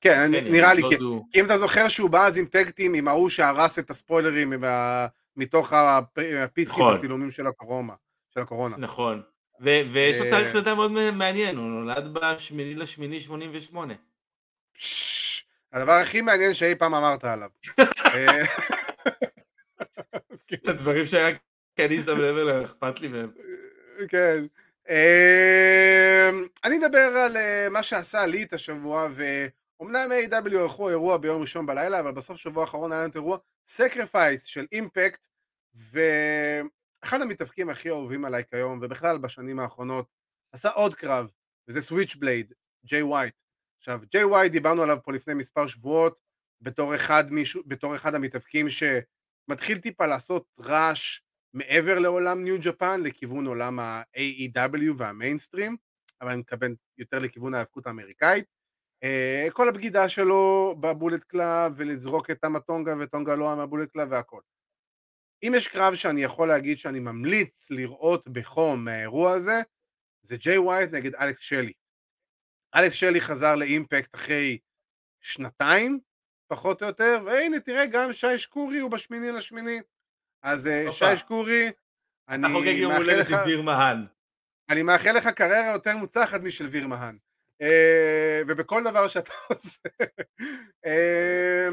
כן, כן, נראה לי, כי, אם אתה זוכר שהוא בא אז עם טקטים, עם ההוא שהרס את הספוילרים וה- מתוך ה-PC נכון. בצילומים של הקורונה. של הקורונה. נכון. ו- ויש לו אה, תאריך לידה מאוד מעניין, הוא נולד בשמיני לשמיני 88. הדבר הכי מעניין שאי פעם אמרת עליו. אה, הדברים שהיה כי אני שם לב אליהם, אכפת לי מהם. כן. אה, אני אדבר על אה, מה שעשה לי את השבוע, ואומנם AEW ערכו אירוע ביום ראשון בלילה, אבל בסוף שבוע האחרון היה לנו את אירוע Sacrifice של Impact, ואחד המתאבקים הכי אהובים עליי כיום, ובכלל בשנים האחרונות, עשה עוד קרב, וזה Switchblade, ג'יי ווייט. עכשיו, ג'יי ווייט דיברנו עליו פה לפני מספר שבועות, בתור אחד, מישהו, בתור אחד המתאבקים שמתחיל טיפה לעשות רעש מעבר לעולם New Japan, לכיוון עולם ה-AEW והמיינסטרים, אבל אני מתכוון יותר לכיוון ההאבקות האמריקאית. אה, כל הבגידה שלו ב Bullet Club, ולזרוק את טמה טונגה וטונגה לואה מה Bullet Club והכל. אם יש קרב שאני יכול להגיד שאני ממליץ לראות בחום מהאירוע הזה, זה ג'יי ווייט נגד אלכס שלי. אלכס שלי חזר ל Impact אחרי שנתיים, פחות או יותר, והנה תראה גם שי שקורי הוא בשמיני לשמיני. אז אה, הופה. שי שקורי, אני אתה חוגג יום מאחל הולדת לך, עם ויר מהן. אני מאחל לך קריירה יותר מוצלחת משל ויר מהן. אה, ובכל דבר שאתה עושה. אה,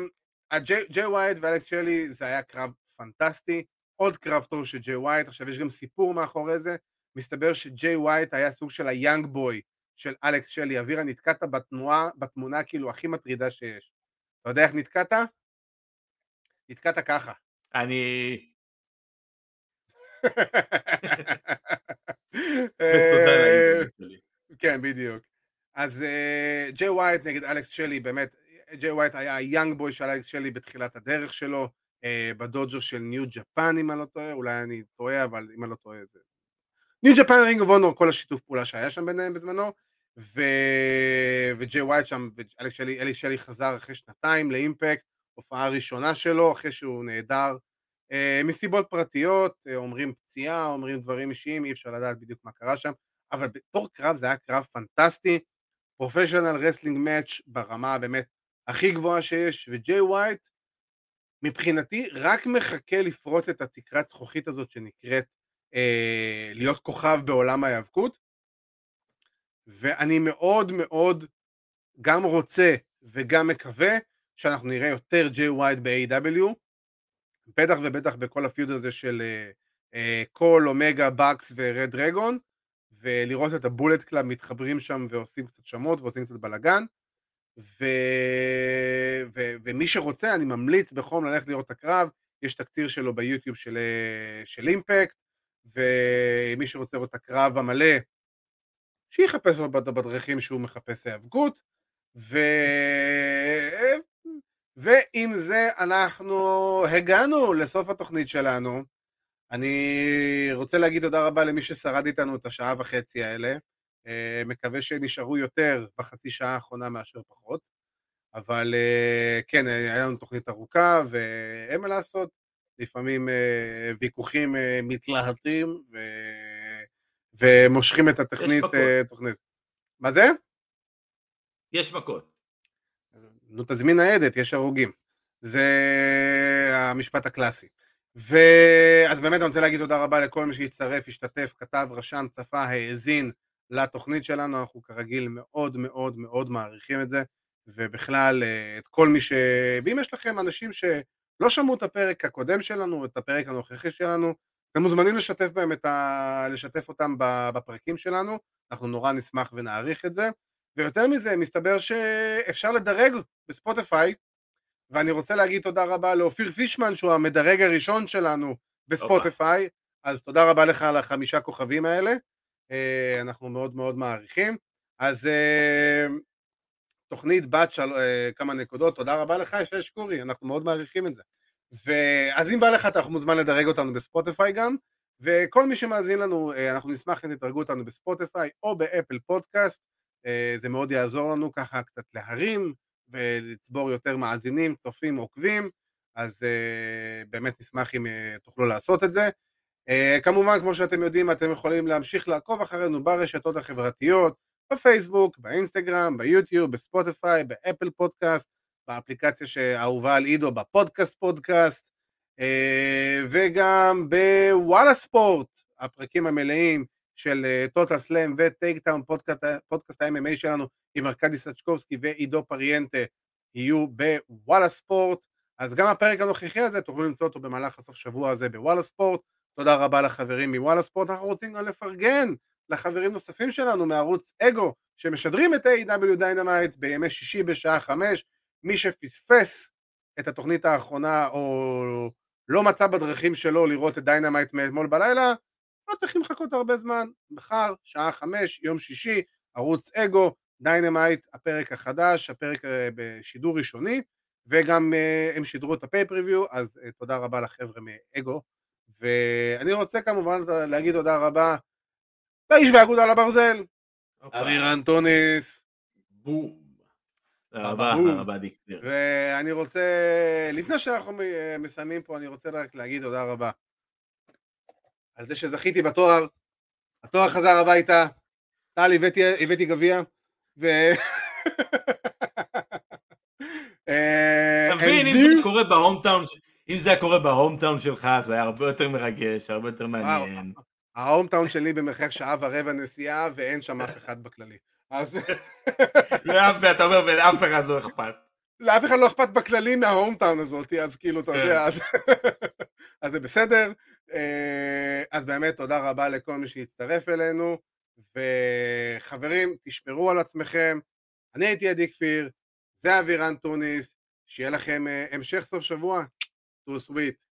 ג'יי ווייט ואלכס שלי זה היה קרב פנטסטי, עוד קרב טוב של ג'יי ווייט, עכשיו יש גם סיפור מאחורי זה, מסתבר שג'יי ווייט היה סוג של ה young boy של אלכס שלי, אביר נתקעת בתנועה, בתמונה כאילו הכי מטרידה שיש. אתה יודע איך נתקעת? נתקעת ככה. אני... אה. כן, בדיוק. אז אה, ג'יי ווייט נגד אלכס שלי, באמת, ג'יי ווייט היה ה young boy של אלכס שלי בתחילת הדרך שלו, אה, בדוג'ו של New Japan, אם אני לא טועה, אולי אני טועה, אבל אם אני לא טועה, זה... New Japan Ring of Honor, כל השיתוף פעולה שהיה שם ביניהם בזמנו, ו... וג'יי ווייט שם, ואלכס שלי, אלכס שלי חזר אחרי שנתיים ל Impact, הופעה ראשונה שלו, אחרי שהוא נעדר. אה, מסיבות פרטיות, אה, אומרים פציעה, אומרים דברים אישיים, אי אפשר לדעת בדיוק מה קרה שם, אבל בתור קרב זה היה קרב פנטסטי, professional wrestling match ברמה באמת הכי גבוהה שיש, וג'יי ווייט מבחינתי רק מחכה לפרוץ את התקרת זכוכית הזאת שנקראת אה, להיות כוכב בעולם ההיאבקות, ואני מאוד מאוד גם רוצה וגם מקווה שאנחנו נראה יותר ג'יי ווייט ב-AEW, בטח ובטח בכל ה feud הזה של קול, אומגה, Bucks ו Red Dragon, ולראות את ה Bullet Club מתחברים שם ועושים קצת שמות ועושים קצת בלאגן. ו... ו... ומי שרוצה, אני ממליץ בחום ללכת לראות את הקרב, יש תקציר שלו ביוטיוב של, אה, של Impact, ומי שרוצה לראות את הקרב המלא, שיחפש בדרכים שהוא מחפש היאבקות, ו... ועם זה אנחנו הגענו לסוף התוכנית שלנו. אני רוצה להגיד תודה רבה למי ששרד איתנו את השעה וחצי האלה. אה, מקווה שנשארו יותר בחצי שעה האחרונה מאשר פחות. אבל אה, כן, אה, היה לנו תוכנית ארוכה, ואין מה לעשות. לפעמים ויכוחים מתלהטים ו... ומושכים את התוכנית. אה, תוכנית. מה זה? יש מכות. נו, תזמין ניידת, יש הרוגים. זה המשפט הקלאסי. ואז באמת אני רוצה להגיד תודה רבה לכל מי שהצטרף, השתתף, כתב, רשם, צפה, האזין לתוכנית שלנו, אנחנו כרגיל מאוד מאוד מאוד מעריכים את זה, ובכלל אה, את כל מי ש... ואם יש לכם אנשים שלא שמעו את הפרק הקודם שלנו, את הפרק הנוכחי שלנו, אתם מוזמנים לשתף בהם את ה... לשתף אותם בפרקים שלנו, אנחנו נורא נשמח ונעריך את זה. ויותר מזה, מסתבר שאפשר לדרג בספוטיפיי, ואני רוצה להגיד תודה רבה לאופיר פישמן, שהוא המדרג הראשון שלנו בספוטיפיי, אז תודה רבה לך על החמישה כוכבים האלה, אה, אנחנו מאוד מאוד מעריכים. אז אה, תוכנית בת של אה, כמה נקודות, תודה רבה לך, יש שקורי, אנחנו מאוד מעריכים את זה. ואז אם בא לך, אתה מוזמן לדרג אותנו בספוטיפיי גם, וכל מי שמאזין לנו, אה, אנחנו נשמח אם תדרגו אותנו בספוטיפיי או באפל פודקאסט, אה, זה מאוד יעזור לנו ככה קצת להרים ולצבור יותר מאזינים, צופים, עוקבים, אז uh, באמת נשמח אם תוכלו לעשות את זה. כמובן, כמו שאתם יודעים, אתם יכולים להמשיך לעקוב אחרינו ברשתות החברתיות, בפייסבוק, באינסטגרם, ביוטיוב, בספוטיפיי, ב Apple Podcast, באפליקציה שאהובה על עידו, בפודקאסט פודקאסט, אה, וגם בוואלה ספורט, הפרקים המלאים של Total Slam ו Takedown, פודקאסט ה-MMA שלנו עם ארכדי סצ'קובסקי ועידו פריאנטה יהיו בוואלה ספורט. אז גם הפרק הנוכחי הזה, תוכלו למצוא אותו במהלך הסוף שבוע הזה בוואלה ספורט. תודה רבה לחברים מוואלה ספורט, אנחנו רוצים גם לפרגן לחברים נוספים שלנו מערוץ אגו, שמשדרים את AEW Dynamite בימי שישי בשעה חמש. מי שפספס את התוכנית האחרונה או לא מצא בדרכים שלו לראות את Dynamite מאתמול בלילה, לא צריכים לחכות הרבה זמן, מחר, שעה חמש, יום שישי, ערוץ אגו, Dynamite, הפרק החדש, הפרק אה, בשידור ראשוני, וגם uh, הם שידרו את ה pay-per-view, אז uh, תודה רבה לחבר'ה מאגו. ואני רוצה כמובן להגיד תודה רבה לאיש והאגדה על הברזל, אביר אנטוניס. בום. תודה רבה, תודה רבה. ואני רוצה, לפני שאנחנו מסיימים פה, אני רוצה רק להגיד תודה רבה על זה שזכיתי בתואר, התואר חזר הביתה, טל הבאתי גביע, ו... אה, תבין, אם זה קורה בהומטאון, אם זה היה קורה בהומטאון שלך, זה היה הרבה יותר מרגש, הרבה יותר מעניין. ההומטאון שלי במרחק שעה ורבע נסיעה, ואין שם אף אחד בכללי. אז... ואתה אומר, ולאף אחד לא אכפת. לאף אחד לא אכפת בכללי מההומטאון הזאת, אז כאילו, אתה יודע, כן. אז זה בסדר. אה, אז באמת, תודה רבה לכל מי שהצטרף אלינו, וחברים, תשמרו על עצמכם. אני הייתי עדי כפיר, זה אבירן טוניס, שיהיה לכם אה, המשך סוף שבוע. טו סוויט.